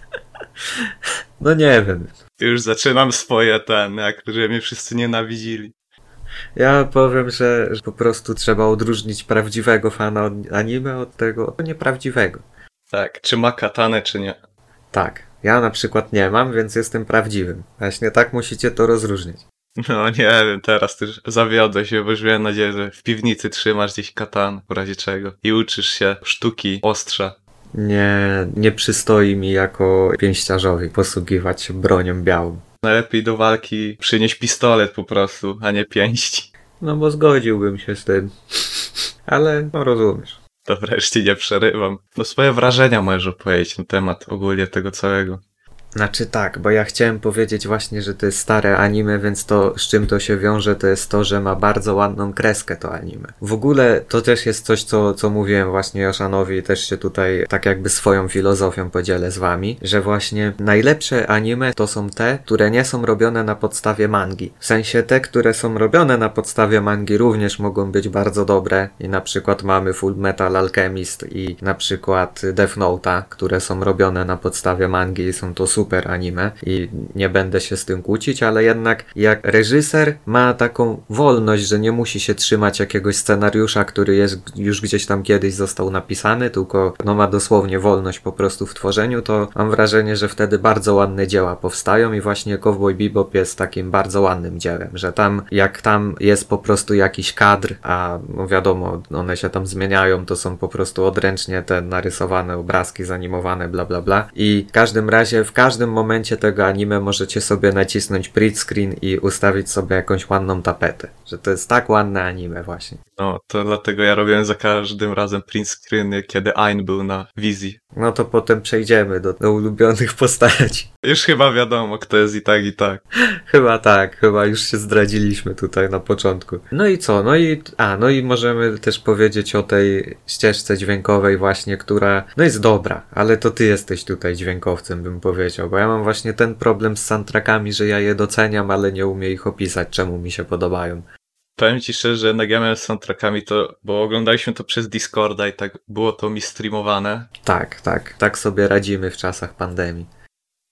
no nie wiem. Już zaczynam swoje ten, jak że mnie wszyscy nienawidzili. Ja powiem, że, że po prostu trzeba odróżnić prawdziwego fana od anime od tego nieprawdziwego. Tak, czy ma katanę, czy nie. Tak, ja na przykład nie mam, więc jestem prawdziwym. Właśnie tak musicie to rozróżnić. No nie wiem, teraz też zawiodę się, bo już miałem nadzieję, że w piwnicy trzymasz gdzieś katan, w razie czego. I uczysz się sztuki ostrza. Nie, nie przystoi mi jako pięściarzowi posługiwać się bronią białą. Najlepiej do walki przynieść pistolet po prostu, a nie pięści. No bo zgodziłbym się z tym. Ale no rozumiesz. To wreszcie nie przerywam. No swoje wrażenia możesz opowiedzieć na temat ogólnie tego całego. Znaczy tak, bo ja chciałem powiedzieć właśnie, że to jest stare anime, więc to z czym to się wiąże, to jest to, że ma bardzo ładną kreskę to anime. W ogóle to też jest coś, co, co mówiłem właśnie Joszanowi też się tutaj tak jakby swoją filozofią podzielę z wami, że właśnie najlepsze anime to są te, które nie są robione na podstawie mangi. W sensie te, które są robione na podstawie mangi również mogą być bardzo dobre i na przykład mamy Full Metal Alchemist i na przykład Death Note'a, które są robione na podstawie mangi i są to super anime i nie będę się z tym kłócić, ale jednak jak reżyser ma taką wolność, że nie musi się trzymać jakiegoś scenariusza, który jest już gdzieś tam kiedyś został napisany, tylko no ma dosłownie wolność po prostu w tworzeniu, to mam wrażenie, że wtedy bardzo ładne dzieła powstają i właśnie Cowboy Bebop jest takim bardzo ładnym dziełem, że tam jak tam jest po prostu jakiś kadr, a no wiadomo, one się tam zmieniają, to są po prostu odręcznie te narysowane obrazki, zanimowane, bla bla bla. I w każdym razie w każdym momencie tego anime możecie sobie nacisnąć print screen i ustawić sobie jakąś ładną tapetę, że to jest tak ładne anime właśnie. No, to dlatego ja robiłem za każdym razem print screeny, kiedy Ain był na wizji. No to potem przejdziemy do, do ulubionych postaci. Już chyba wiadomo, kto jest i tak, i tak. Chyba tak, chyba już się zdradziliśmy tutaj na początku. No i co? No i, a, no i możemy też powiedzieć o tej ścieżce dźwiękowej właśnie, która, no jest dobra, ale to ty jesteś tutaj dźwiękowcem, bym powiedział, bo ja mam właśnie ten problem z soundtrackami, że ja je doceniam, ale nie umiem ich opisać, czemu mi się podobają. Powiem ci szczerze, że jednak ja miałem z soundtrackami to, bo oglądaliśmy to przez Discorda i tak było to mi streamowane. Tak, tak, tak sobie radzimy w czasach pandemii.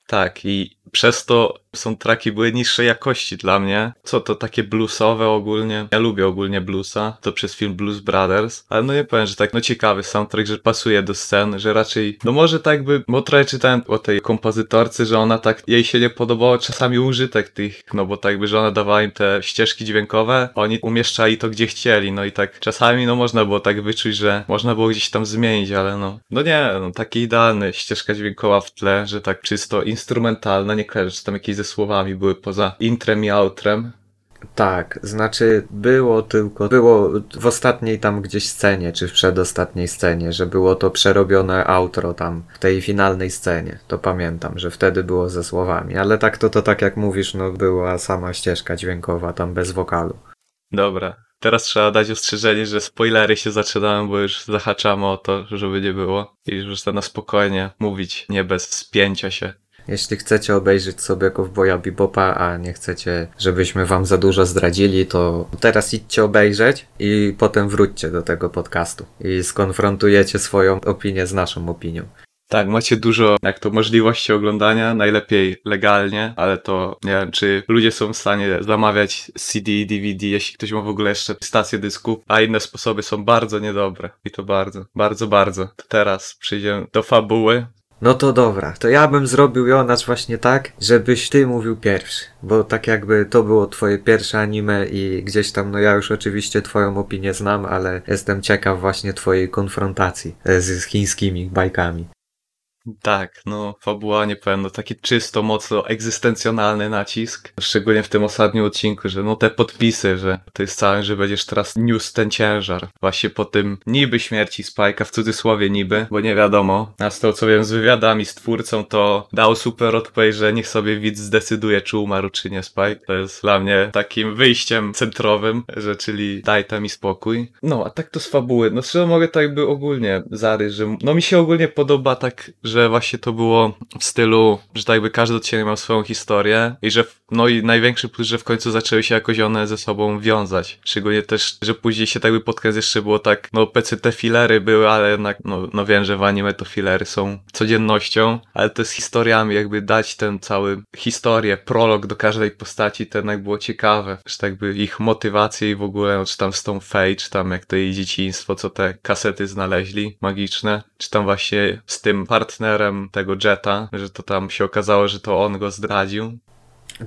Tak, i przez to soundtracki były niższej jakości dla mnie. Co to takie bluesowe ogólnie? Ja lubię ogólnie bluesa, to przez film Blues Brothers, ale no nie powiem, że tak, no ciekawy soundtrack, że pasuje do scen, że raczej, no może tak by, bo trochę czytałem o tej kompozytorce, że ona tak, jej się nie podobało czasami użytek tych, no bo tak by, że ona dawała im te ścieżki dźwiękowe, oni umieszczali to gdzie chcieli, no i tak czasami no można było tak wyczuć, że można było gdzieś tam zmienić, ale no, no nie, no taki idealny ścieżka dźwiękowa w tle, że tak czysto instrumentalna, nie kojarzę, czy tam jakieś ze słowami były poza intrem i outrem. Tak, znaczy było tylko, było w ostatniej tam gdzieś scenie, czy w przedostatniej scenie, że było to przerobione outro tam w tej finalnej scenie. To pamiętam, że wtedy było ze słowami, ale tak to to tak jak mówisz, no była sama ścieżka dźwiękowa tam bez wokalu. Dobra. Teraz trzeba dać ostrzeżenie, że spoilery się zaczynają, bo już zahaczamy o to, żeby nie było. I już na spokojnie mówić, nie bez spięcia się. Jeśli chcecie obejrzeć sobie Cowboya Bebopa, a nie chcecie, żebyśmy wam za dużo zdradzili, to teraz idźcie obejrzeć i potem wróćcie do tego podcastu i skonfrontujecie swoją opinię z naszą opinią. Tak, macie dużo, jak to możliwości oglądania, najlepiej legalnie, ale to nie wiem, czy ludzie są w stanie zamawiać CD DVD, jeśli ktoś ma w ogóle jeszcze stację dysków, a inne sposoby są bardzo niedobre. I to bardzo, bardzo, bardzo. To teraz przyjdziemy do fabuły. No to dobra, to ja bym zrobił Jonasz właśnie tak, żebyś ty mówił pierwszy, bo tak jakby to było twoje pierwsze anime i gdzieś tam, no ja już oczywiście twoją opinię znam, ale jestem ciekaw właśnie twojej konfrontacji e, z chińskimi bajkami. Tak, no fabuła nie powiem, no taki czysto, mocno egzystencjonalny nacisk. Szczególnie w tym ostatnim odcinku, że no te podpisy, że to jest całe, że będziesz teraz niósł ten ciężar. Właśnie po tym niby śmierci Spike'a, w cudzysłowie niby, bo nie wiadomo. A z tego co wiem z wywiadami z twórcą, to dał super odpowiedź, że niech sobie widz zdecyduje, czy umarł, czy nie Spike. To jest dla mnie takim wyjściem centrowym, że czyli daj tam mi spokój. No, a tak to z fabuły. No szczerze mogę tak by ogólnie zarys, że no mi się ogólnie podoba tak, że że właśnie to było w stylu, że tak jakby każdy odcinek miał swoją historię i że, no i największy plus, że w końcu zaczęły się jakoś one ze sobą wiązać. Szczególnie też, że później się tak jakby pod koniec jeszcze było tak, no pecy te filery były, ale jednak, no, no wiem, że w anime to filery są codziennością, ale to z historiami jakby dać ten cały historię, prolog do każdej postaci, to jednak było ciekawe, że tak jakby ich motywacje i w ogóle, no, czy tam z tą Fate, czy tam jak to jej dzieciństwo, co te kasety znaleźli magiczne, czy tam właśnie z tym partnerem tego Jetta, że to tam się okazało, że to on go zdradził.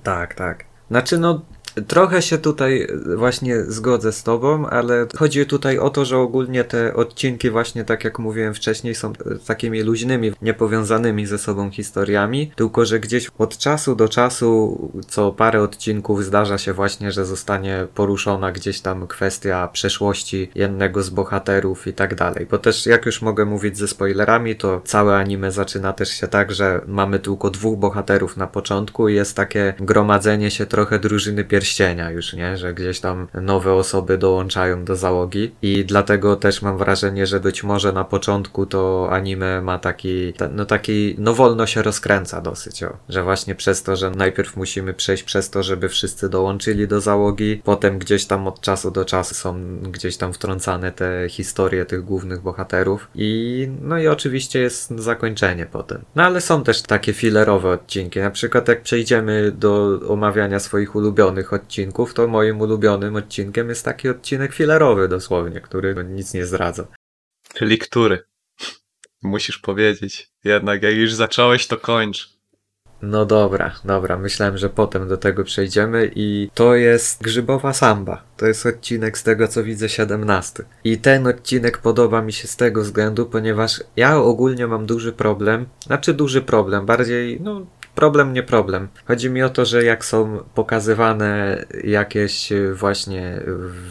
Tak, tak. Znaczy, no, Trochę się tutaj właśnie zgodzę z Tobą, ale chodzi tutaj o to, że ogólnie te odcinki, właśnie tak jak mówiłem wcześniej, są takimi luźnymi, niepowiązanymi ze sobą historiami, tylko że gdzieś od czasu do czasu, co parę odcinków, zdarza się właśnie, że zostanie poruszona gdzieś tam kwestia przeszłości jednego z bohaterów i tak dalej. Bo też, jak już mogę mówić ze spoilerami, to całe anime zaczyna też się tak, że mamy tylko dwóch bohaterów na początku i jest takie gromadzenie się trochę drużyny pierwszej pierścienia już, nie? Że gdzieś tam nowe osoby dołączają do załogi i dlatego też mam wrażenie, że być może na początku to anime ma taki, no taki, no wolno się rozkręca dosyć, o. Że właśnie przez to, że najpierw musimy przejść przez to, żeby wszyscy dołączyli do załogi, potem gdzieś tam od czasu do czasu są gdzieś tam wtrącane te historie tych głównych bohaterów i no i oczywiście jest zakończenie potem. No ale są też takie filerowe odcinki, na przykład jak przejdziemy do omawiania swoich ulubionych odcinków, to moim ulubionym odcinkiem jest taki odcinek filerowy dosłownie, który nic nie zdradza. Czyli który? Musisz powiedzieć. Jednak jak już zacząłeś, to kończ. No dobra, dobra. Myślałem, że potem do tego przejdziemy i to jest Grzybowa Samba. To jest odcinek z tego, co widzę, 17. I ten odcinek podoba mi się z tego względu, ponieważ ja ogólnie mam duży problem, znaczy duży problem, bardziej, no problem nie problem. Chodzi mi o to, że jak są pokazywane jakieś y, właśnie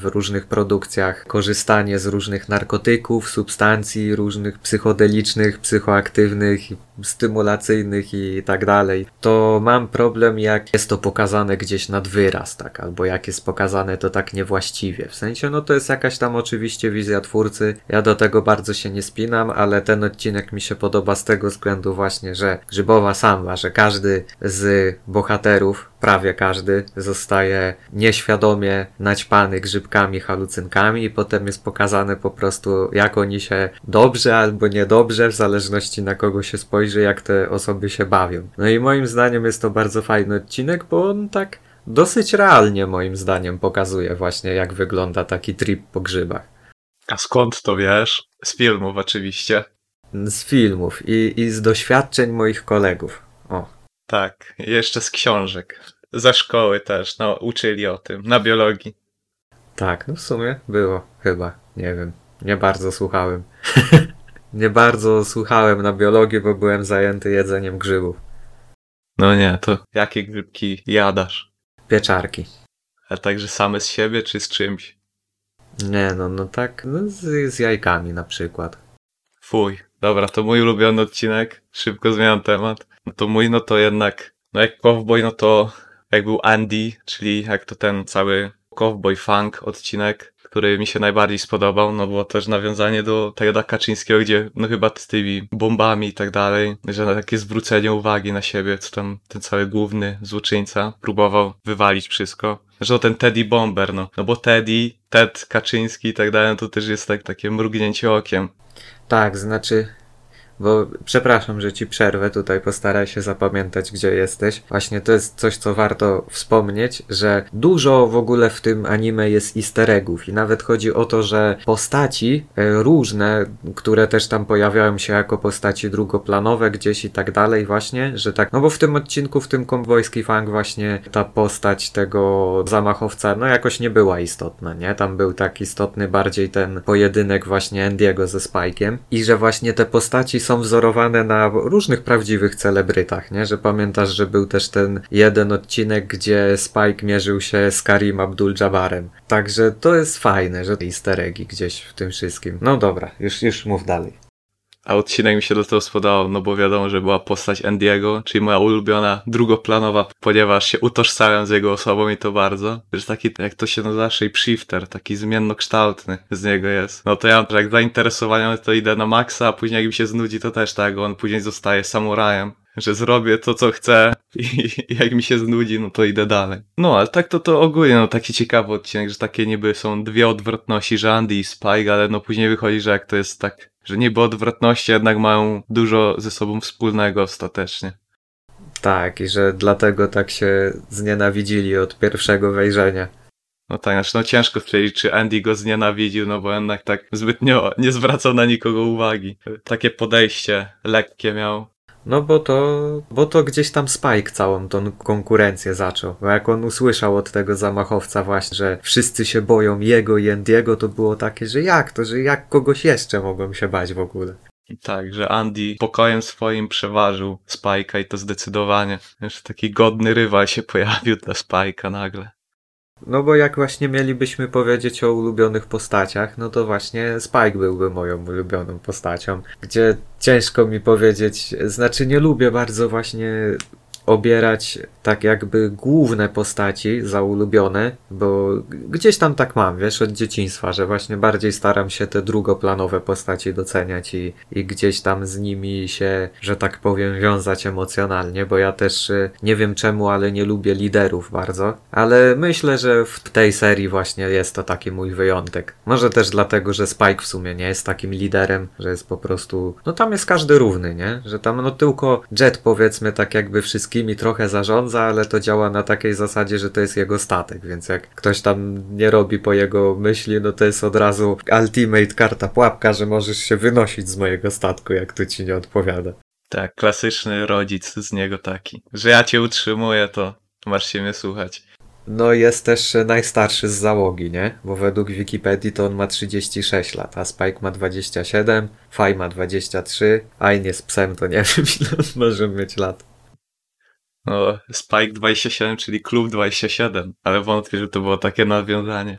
w różnych produkcjach korzystanie z różnych narkotyków, substancji, różnych psychodelicznych, psychoaktywnych, stymulacyjnych i tak dalej, to mam problem jak jest to pokazane gdzieś nad wyraz, tak, albo jak jest pokazane to tak niewłaściwie. W sensie, no to jest jakaś tam oczywiście wizja twórcy. Ja do tego bardzo się nie spinam, ale ten odcinek mi się podoba z tego względu właśnie, że grzybowa samba, że każdy każdy z bohaterów, prawie każdy, zostaje nieświadomie naćpany grzybkami, halucynkami i potem jest pokazane po prostu, jak oni się dobrze albo niedobrze, w zależności na kogo się spojrzy, jak te osoby się bawią. No i moim zdaniem jest to bardzo fajny odcinek, bo on tak dosyć realnie moim zdaniem pokazuje właśnie, jak wygląda taki trip po grzybach. A skąd to wiesz? Z filmów oczywiście. Z filmów i, i z doświadczeń moich kolegów. O. Tak, jeszcze z książek. Ze szkoły też, no, uczyli o tym, na biologii. Tak, no w sumie było, chyba, nie wiem. Nie bardzo słuchałem. nie bardzo słuchałem na biologii, bo byłem zajęty jedzeniem grzybów. No nie, to jakie grzybki jadasz? Pieczarki. A także same z siebie, czy z czymś? Nie, no, no tak, no z, z jajkami na przykład. Fuj, dobra, to mój ulubiony odcinek. Szybko zmieniam temat. No to mój, no to jednak, no jak Cowboy, no to jak był Andy, czyli jak to ten cały Cowboy Funk odcinek, który mi się najbardziej spodobał, no było też nawiązanie do tego Kaczyńskiego, gdzie no chyba z tymi bombami i tak dalej, że na takie zwrócenie uwagi na siebie, co tam ten cały główny złoczyńca próbował wywalić wszystko. Że ten Teddy Bomber, no. No bo Teddy, Ted Kaczyński i tak dalej, no to też jest tak, takie mrugnięcie okiem. Tak, znaczy bo przepraszam, że ci przerwę, tutaj postaraj się zapamiętać, gdzie jesteś. Właśnie to jest coś, co warto wspomnieć, że dużo w ogóle w tym anime jest easter eggów i nawet chodzi o to, że postaci e, różne, które też tam pojawiają się jako postaci drugoplanowe gdzieś i tak dalej właśnie, że tak, no bo w tym odcinku, w tym konwojski fang właśnie ta postać tego zamachowca, no jakoś nie była istotna, nie? Tam był tak istotny bardziej ten pojedynek właśnie Andiego ze Spike'iem i że właśnie te postaci są są wzorowane na różnych prawdziwych celebrytach, nie? Że pamiętasz, że był też ten jeden odcinek, gdzie Spike mierzył się z Karim Abdul-Jabbarem. Także to jest fajne, że easter eggi gdzieś w tym wszystkim. No dobra, już, już mów dalej. A odcinek mi się do tego spodobał, no bo wiadomo, że była postać Andiego, czyli moja ulubiona drugoplanowa, ponieważ się utożsamiam z jego osobą i to bardzo. Że taki, jak to się nazywa, shapeshifter, taki zmiennokształtny z niego jest. No to ja jak zainteresowania to idę na maksa, a później jak mi się znudzi, to też tak, on później zostaje samurajem że zrobię to, co chcę i, jak mi się znudzi, no to idę dalej. No, ale tak to to ogólnie, no taki ciekawy odcinek, że takie niby są dwie odwrotności, że Andy i Spike, ale no później wychodzi, że jak to jest tak, że niby odwrotności jednak mają dużo ze sobą wspólnego ostatecznie. Tak, i że dlatego tak się znienawidzili od pierwszego wejrzenia. No tak, znaczy no ciężko stwierdzić, czy Andy go znienawidził, no bo jednak tak zbytnio nie zwracał na nikogo uwagi. Takie podejście lekkie miał. No bo to, bo to gdzieś tam Spike całą tą konkurencję zaczął. Bo jak on usłyszał od tego zamachowca właśnie, że wszyscy się boją jego i Andiego, to było takie, że jak to, że jak kogoś jeszcze mogą się bać w ogóle. Tak, że Andy pokojem swoim przeważył Spike'a i to zdecydowanie. Jeszcze taki godny rywal się pojawił dla Spike'a nagle. No bo jak właśnie mielibyśmy powiedzieć o ulubionych postaciach, no to właśnie Spike byłby moją ulubioną postacią, gdzie ciężko mi powiedzieć, znaczy nie lubię bardzo właśnie obierać tak jakby główne postaci za ulubione, bo gdzieś tam tak mam, wiesz, od dzieciństwa, że właśnie bardziej staram się te drugoplanowe postaci doceniać i, i gdzieś tam z nimi się, że tak powiem, wiązać emocjonalnie, bo ja też y, nie wiem czemu, ale nie lubię liderów bardzo, ale myślę, że w tej serii właśnie jest to taki mój wyjątek. Może też dlatego, że Spike w sumie nie jest takim liderem, że jest po prostu, no tam jest każdy równy, nie? Że tam no tylko Jet powiedzmy tak jakby wszystkimi trochę zarządza, ale to działa na takiej zasadzie, że to jest jego statek, więc jak ktoś tam nie robi po jego myśli, no to jest od razu ultimate karta pułapka, że możesz się wynosić z mojego statku, jak to ci nie odpowiada. Tak, klasyczny rodzic z niego taki, że ja cię utrzymuję, to masz się mnie słuchać. No jest też najstarszy z załogi, nie? Bo według Wikipedii to on ma 36 lat, a Spike ma 27, Faj ma 23, a nie z psem to nie wiem ile on może mieć lat. No, Spike 27, czyli klub 27, ale wątpię, że to było takie nawiązanie,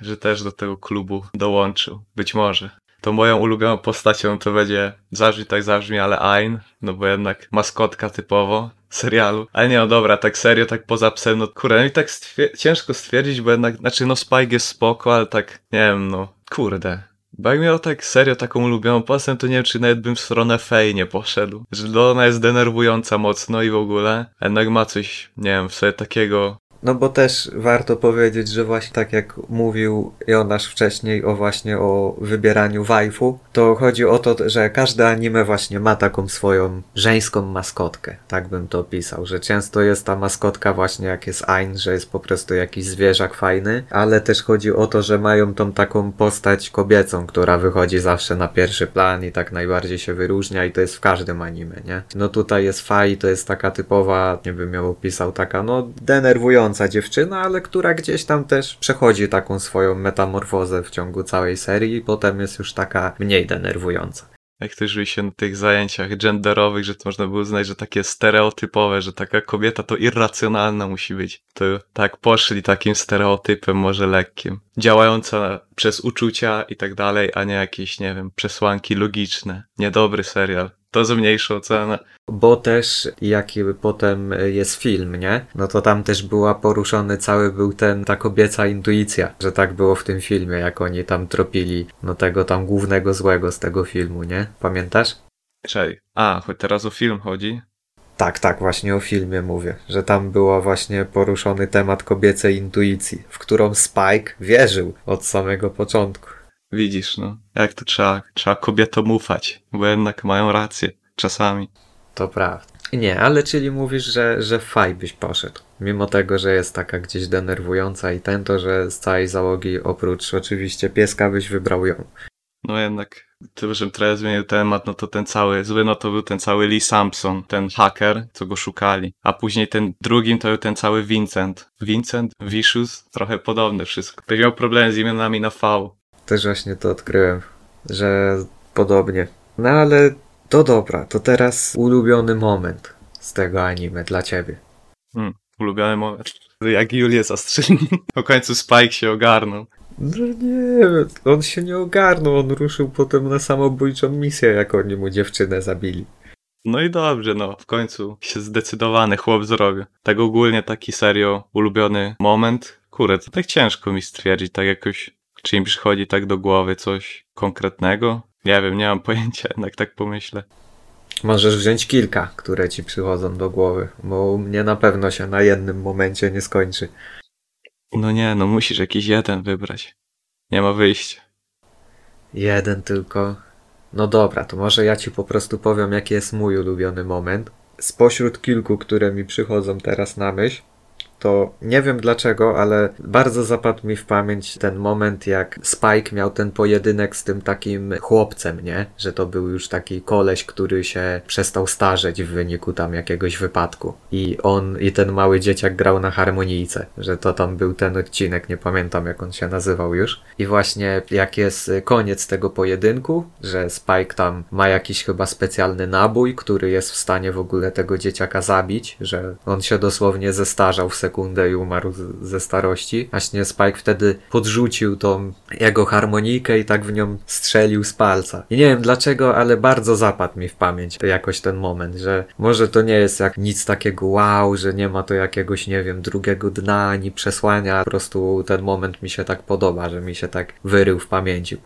że też do tego klubu dołączył. Być może. To moją ulubioną postacią to będzie, zabrzmi tak zabrzmi, ale Ain, no bo jednak maskotka typowo serialu. Ale nie, no dobra, tak serio, tak poza psem, no kurde, no i tak stwier ciężko stwierdzić, bo jednak, znaczy no Spike jest spoko, ale tak, nie wiem, no, kurde. Bo jak miał tak serio taką ulubioną postać, to nie wiem, czy nawet bym w stronę Fej nie poszedł. Że ona jest denerwująca mocno i w ogóle. Jednak ma coś, nie wiem, w sobie takiego no bo też warto powiedzieć, że właśnie tak jak mówił Jonasz wcześniej o właśnie o wybieraniu waifu, to chodzi o to, że każde anime właśnie ma taką swoją żeńską maskotkę. Tak bym to opisał, że często jest ta maskotka właśnie jak jest Ain, że jest po prostu jakiś zwierzak fajny, ale też chodzi o to, że mają tą taką postać kobiecą, która wychodzi zawsze na pierwszy plan i tak najbardziej się wyróżnia i to jest w każdym anime, nie? No tutaj jest Fai, to jest taka typowa, nie bym ją opisał, taka no denerwująca dziewczyna, ale która gdzieś tam też przechodzi taką swoją metamorfozę w ciągu całej serii i potem jest już taka mniej denerwująca. Jak też się na tych zajęciach genderowych, że to można było uznać, że takie stereotypowe, że taka kobieta to irracjonalna musi być. To tak poszli takim stereotypem może lekkim. Działająca przez uczucia i tak dalej, a nie jakieś, nie wiem, przesłanki logiczne. Niedobry serial to zmniejszył cenę. Bo też, jaki potem jest film, nie? No to tam też była poruszony cały był ten, ta kobieca intuicja, że tak było w tym filmie, jak oni tam tropili, no tego tam głównego złego z tego filmu, nie? Pamiętasz? Czej. A, choć teraz o film chodzi? Tak, tak, właśnie o filmie mówię, że tam było właśnie poruszony temat kobiecej intuicji, w którą Spike wierzył od samego początku. Widzisz, no, jak to trzeba, trzeba kobietom ufać, bo jednak mają rację, czasami. To prawda. Nie, ale czyli mówisz, że, że faj byś poszedł. Mimo tego, że jest taka gdzieś denerwująca i ten to, że z całej załogi oprócz oczywiście pieska byś wybrał ją. No jednak, to, żebym trochę zmienił temat, no to ten cały, zły no to był ten cały Lee Sampson, ten haker, co go szukali. A później ten drugim to był ten cały Vincent. Vincent, Vicious, trochę podobne wszystko. Miał problem z imionami na V. Też właśnie to odkryłem, że podobnie. No ale to dobra, to teraz ulubiony moment z tego anime dla ciebie. Hmm, ulubiony moment. Jak Julię zastrzeli. Po końcu Spike się ogarnął. No nie, on się nie ogarnął, on ruszył potem na samobójczą misję, jak oni mu dziewczynę zabili. No i dobrze, no w końcu się zdecydowany chłop zrobił. Tak ogólnie taki serio ulubiony moment. Kurde, to tak ciężko mi stwierdzić, tak jakoś, czy im przychodzi tak do głowy coś konkretnego. Nie wiem, nie mam pojęcia, jednak tak pomyślę. Możesz wziąć kilka, które ci przychodzą do głowy, bo u mnie na pewno się na jednym momencie nie skończy. No nie, no musisz jakiś jeden wybrać. Nie ma wyjścia. Jeden tylko. No dobra, to może ja ci po prostu powiem, jaki jest mój ulubiony moment. Spośród kilku, które mi przychodzą teraz na myśl, to nie wiem dlaczego, ale bardzo zapadł mi w pamięć ten moment, jak Spike miał ten pojedynek z tym takim chłopcem, nie? Że to był już taki koleś, który się przestał starzeć w wyniku tam jakiegoś wypadku. I on, i ten mały dzieciak grał na harmonijce, że to tam był ten odcinek, nie pamiętam jak on się nazywał już. I właśnie jak jest koniec tego pojedynku, że Spike tam ma jakiś chyba specjalny nabój, który jest w stanie w ogóle tego dzieciaka zabić, że on się dosłownie zestarzał w sekundę i umarł ze starości. Właśnie Spike wtedy podrzucił tą jego harmonikę i tak w nią strzelił z palca. I nie wiem dlaczego, ale bardzo zapadł mi w pamięć jakoś ten moment, że może to nie jest jak nic takiego wow, że nie ma to jakiegoś, nie wiem, drugiego dna ani przesłania. Po prostu ten moment mi się tak podoba, że mi się tak wyrył w pamięci.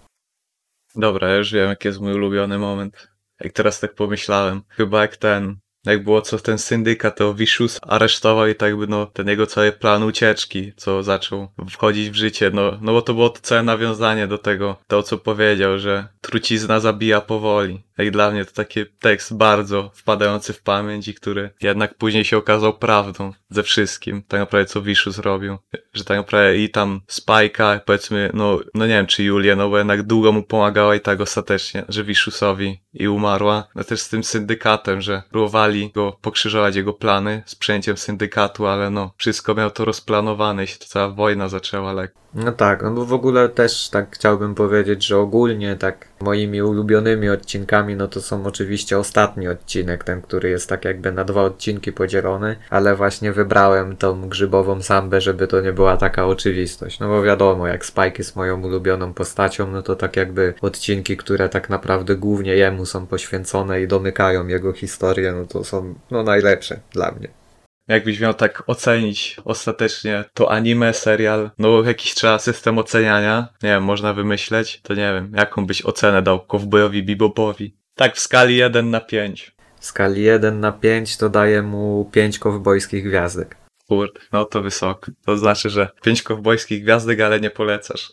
Dobra, ja już wiem, jaki jest mój ulubiony moment. Jak teraz tak pomyślałem. Chyba jak ten, jak było co ten syndykat, to Vicious aresztował i tak by no ten jego cały plan ucieczki, co zaczął wchodzić w życie, no, no bo to było to całe nawiązanie do tego, to co powiedział, że trucizna zabija powoli. Jak dla mnie to taki tekst bardzo wpadający w pamięć i który jednak później się okazał prawdą ze wszystkim, tak naprawdę co Wiszu zrobił. Że tak naprawdę i tam Spajka, powiedzmy, no, no nie wiem czy Julia, no bo jednak długo mu pomagała i tak ostatecznie, że Wiszusowi i umarła. No też z tym syndykatem, że próbowali go pokrzyżować jego plany z przejęciem syndykatu, ale no, wszystko miał to rozplanowane i się cała wojna zaczęła lekko. No tak, no bo w ogóle też tak chciałbym powiedzieć, że ogólnie tak moimi ulubionymi odcinkami, no to są oczywiście ostatni odcinek, ten, który jest tak jakby na dwa odcinki podzielony, ale właśnie wybrałem tą grzybową sambę, żeby to nie była taka oczywistość. No bo wiadomo, jak Spike jest moją ulubioną postacią, no to tak jakby odcinki, które tak naprawdę głównie jemu są poświęcone i domykają jego historię, no to są no najlepsze dla mnie. Jakbyś miał tak ocenić ostatecznie to anime, serial, no jakiś trzeba system oceniania, nie wiem, można wymyśleć, to nie wiem, jaką byś ocenę dał Kowbojowi Bebopowi? Tak w skali 1 na 5. W skali 1 na 5 to daję mu 5 kowbojskich gwiazdek. Kurde, no to wysoko. To znaczy, że 5 kowbojskich gwiazdek, ale nie polecasz.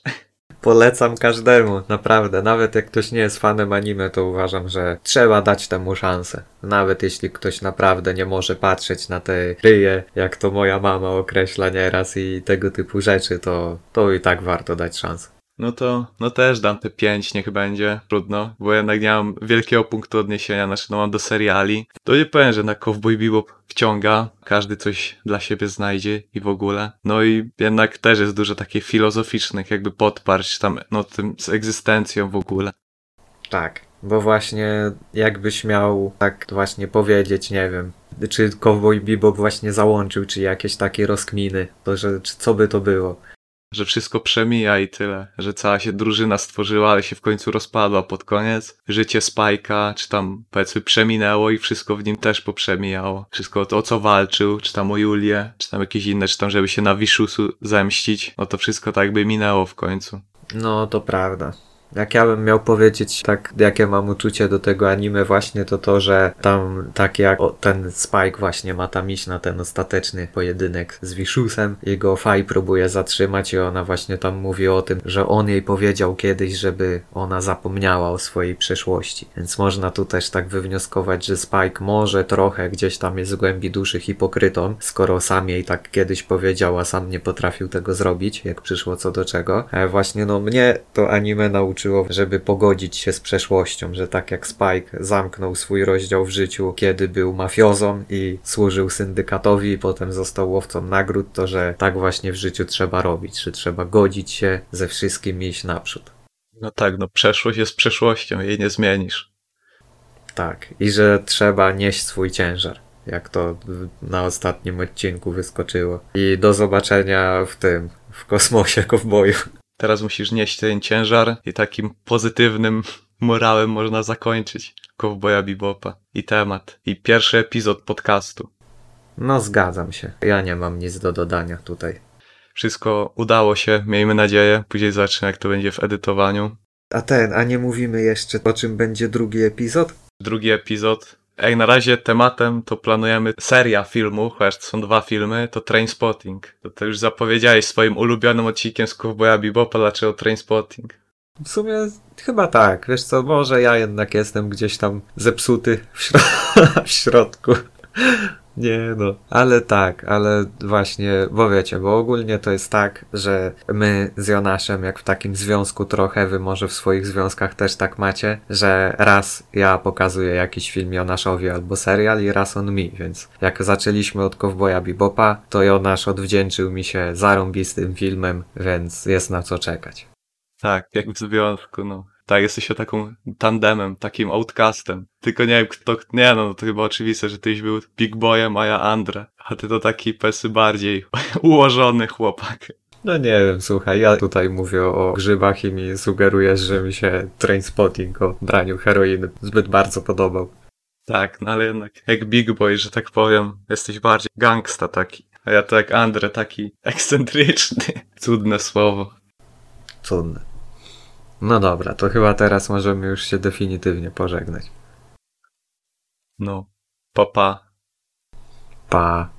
Polecam każdemu, naprawdę. Nawet jak ktoś nie jest fanem anime, to uważam, że trzeba dać temu szansę. Nawet jeśli ktoś naprawdę nie może patrzeć na te ryje, jak to moja mama określa nieraz i tego typu rzeczy, to, to i tak warto dać szansę. No to, no też dam te 5, niech będzie, trudno, bo jednak nie mam wielkiego punktu odniesienia, znaczy no mam do seriali. To nie powiem, że na Cowboy Bebop wciąga, każdy coś dla siebie znajdzie i w ogóle. No i jednak też jest dużo takich filozoficznych jakby podparć tam, no tym z egzystencją w ogóle. Tak, bo właśnie jakbyś miał tak właśnie powiedzieć, nie wiem, czy Cowboy Bebop właśnie załączył, czy jakieś takie rozkminy, to że czy co by to było że wszystko przemija i tyle, że cała się drużyna stworzyła, ale się w końcu rozpadła pod koniec. Życie Spajka, czy tam powiedzmy przeminęło i wszystko w nim też poprzemijało. Wszystko to, o co walczył, czy tam o Julię, czy tam jakieś inne, czy tam żeby się na Wiszusu zemścić, no to wszystko tak by minęło w końcu. No to prawda. Jak ja bym miał powiedzieć, tak, jakie mam uczucie do tego anime właśnie, to to, że tam tak jak o, ten Spike właśnie ma tam iść na ten ostateczny pojedynek z Wishusem, jego Fai próbuje zatrzymać i ona właśnie tam mówi o tym, że on jej powiedział kiedyś, żeby ona zapomniała o swojej przeszłości. Więc można tu też tak wywnioskować, że Spike może trochę gdzieś tam jest w głębi duszy hipokrytą, skoro sam jej tak kiedyś powiedział, a sam nie potrafił tego zrobić, jak przyszło co do czego. Ale właśnie no mnie to anime nauczyło nauczyło, żeby pogodzić się z przeszłością, że tak jak Spike zamknął swój rozdział w życiu, kiedy był mafiozą i służył syndykatowi i potem został łowcą nagród, to że tak właśnie w życiu trzeba robić, że trzeba godzić się ze wszystkim i iść naprzód. No tak, no przeszłość jest przeszłością, jej nie zmienisz. Tak, i że trzeba nieść swój ciężar jak to na ostatnim odcinku wyskoczyło. I do zobaczenia w tym, w kosmosie kowboju. Teraz musisz nieść ten ciężar i takim pozytywnym morałem można zakończyć Cowboya Bebopa i temat. I pierwszy epizod podcastu. No zgadzam się. Ja nie mam nic do dodania tutaj. Wszystko udało się, miejmy nadzieję. Później zobaczymy, jak to będzie w edytowaniu. A ten, a nie mówimy jeszcze o czym będzie drugi epizod? Drugi epizod. Ej, na razie tematem to planujemy seria filmu, chociaż są dwa filmy, to Trainspotting. To, to już zapowiedziałeś swoim ulubionym odcinkiem z Cowboya Bebopa, dlaczego Trainspotting. W sumie chyba tak. Wiesz co, może ja jednak jestem gdzieś tam zepsuty w, w środku. Nie no, ale tak, ale właśnie, bo wiecie, bo ogólnie to jest tak, że my z Jonaszem, jak w takim związku trochę, wy może w swoich związkach też tak macie, że raz ja pokazuję jakiś film Jonaszowi albo serial i raz on mi, więc jak zaczęliśmy od Cowboya Bebopa, to Jonasz odwdzięczył mi się zarąbistym filmem, więc jest na co czekać. Tak, jak w związku, no. Tak, jesteś taką tandemem, takim outcastem. Tylko nie wiem, kto, nie no, to chyba oczywiste, że tyś był Big Boyem, a ja Andre. A ty to taki pesy bardziej ułożony chłopak. No nie wiem, słuchaj, ja tutaj mówię o grzybach i mi sugerujesz, że mi się Trainspotting o braniu heroiny zbyt bardzo podobał. Tak, no ale jednak jak Big Boy, że tak powiem, jesteś bardziej gangsta taki. A ja to jak Andre, taki ekscentryczny. Cudne słowo. Cudne. No dobra, to chyba teraz możemy już się definitywnie pożegnać. No, papa. Pa.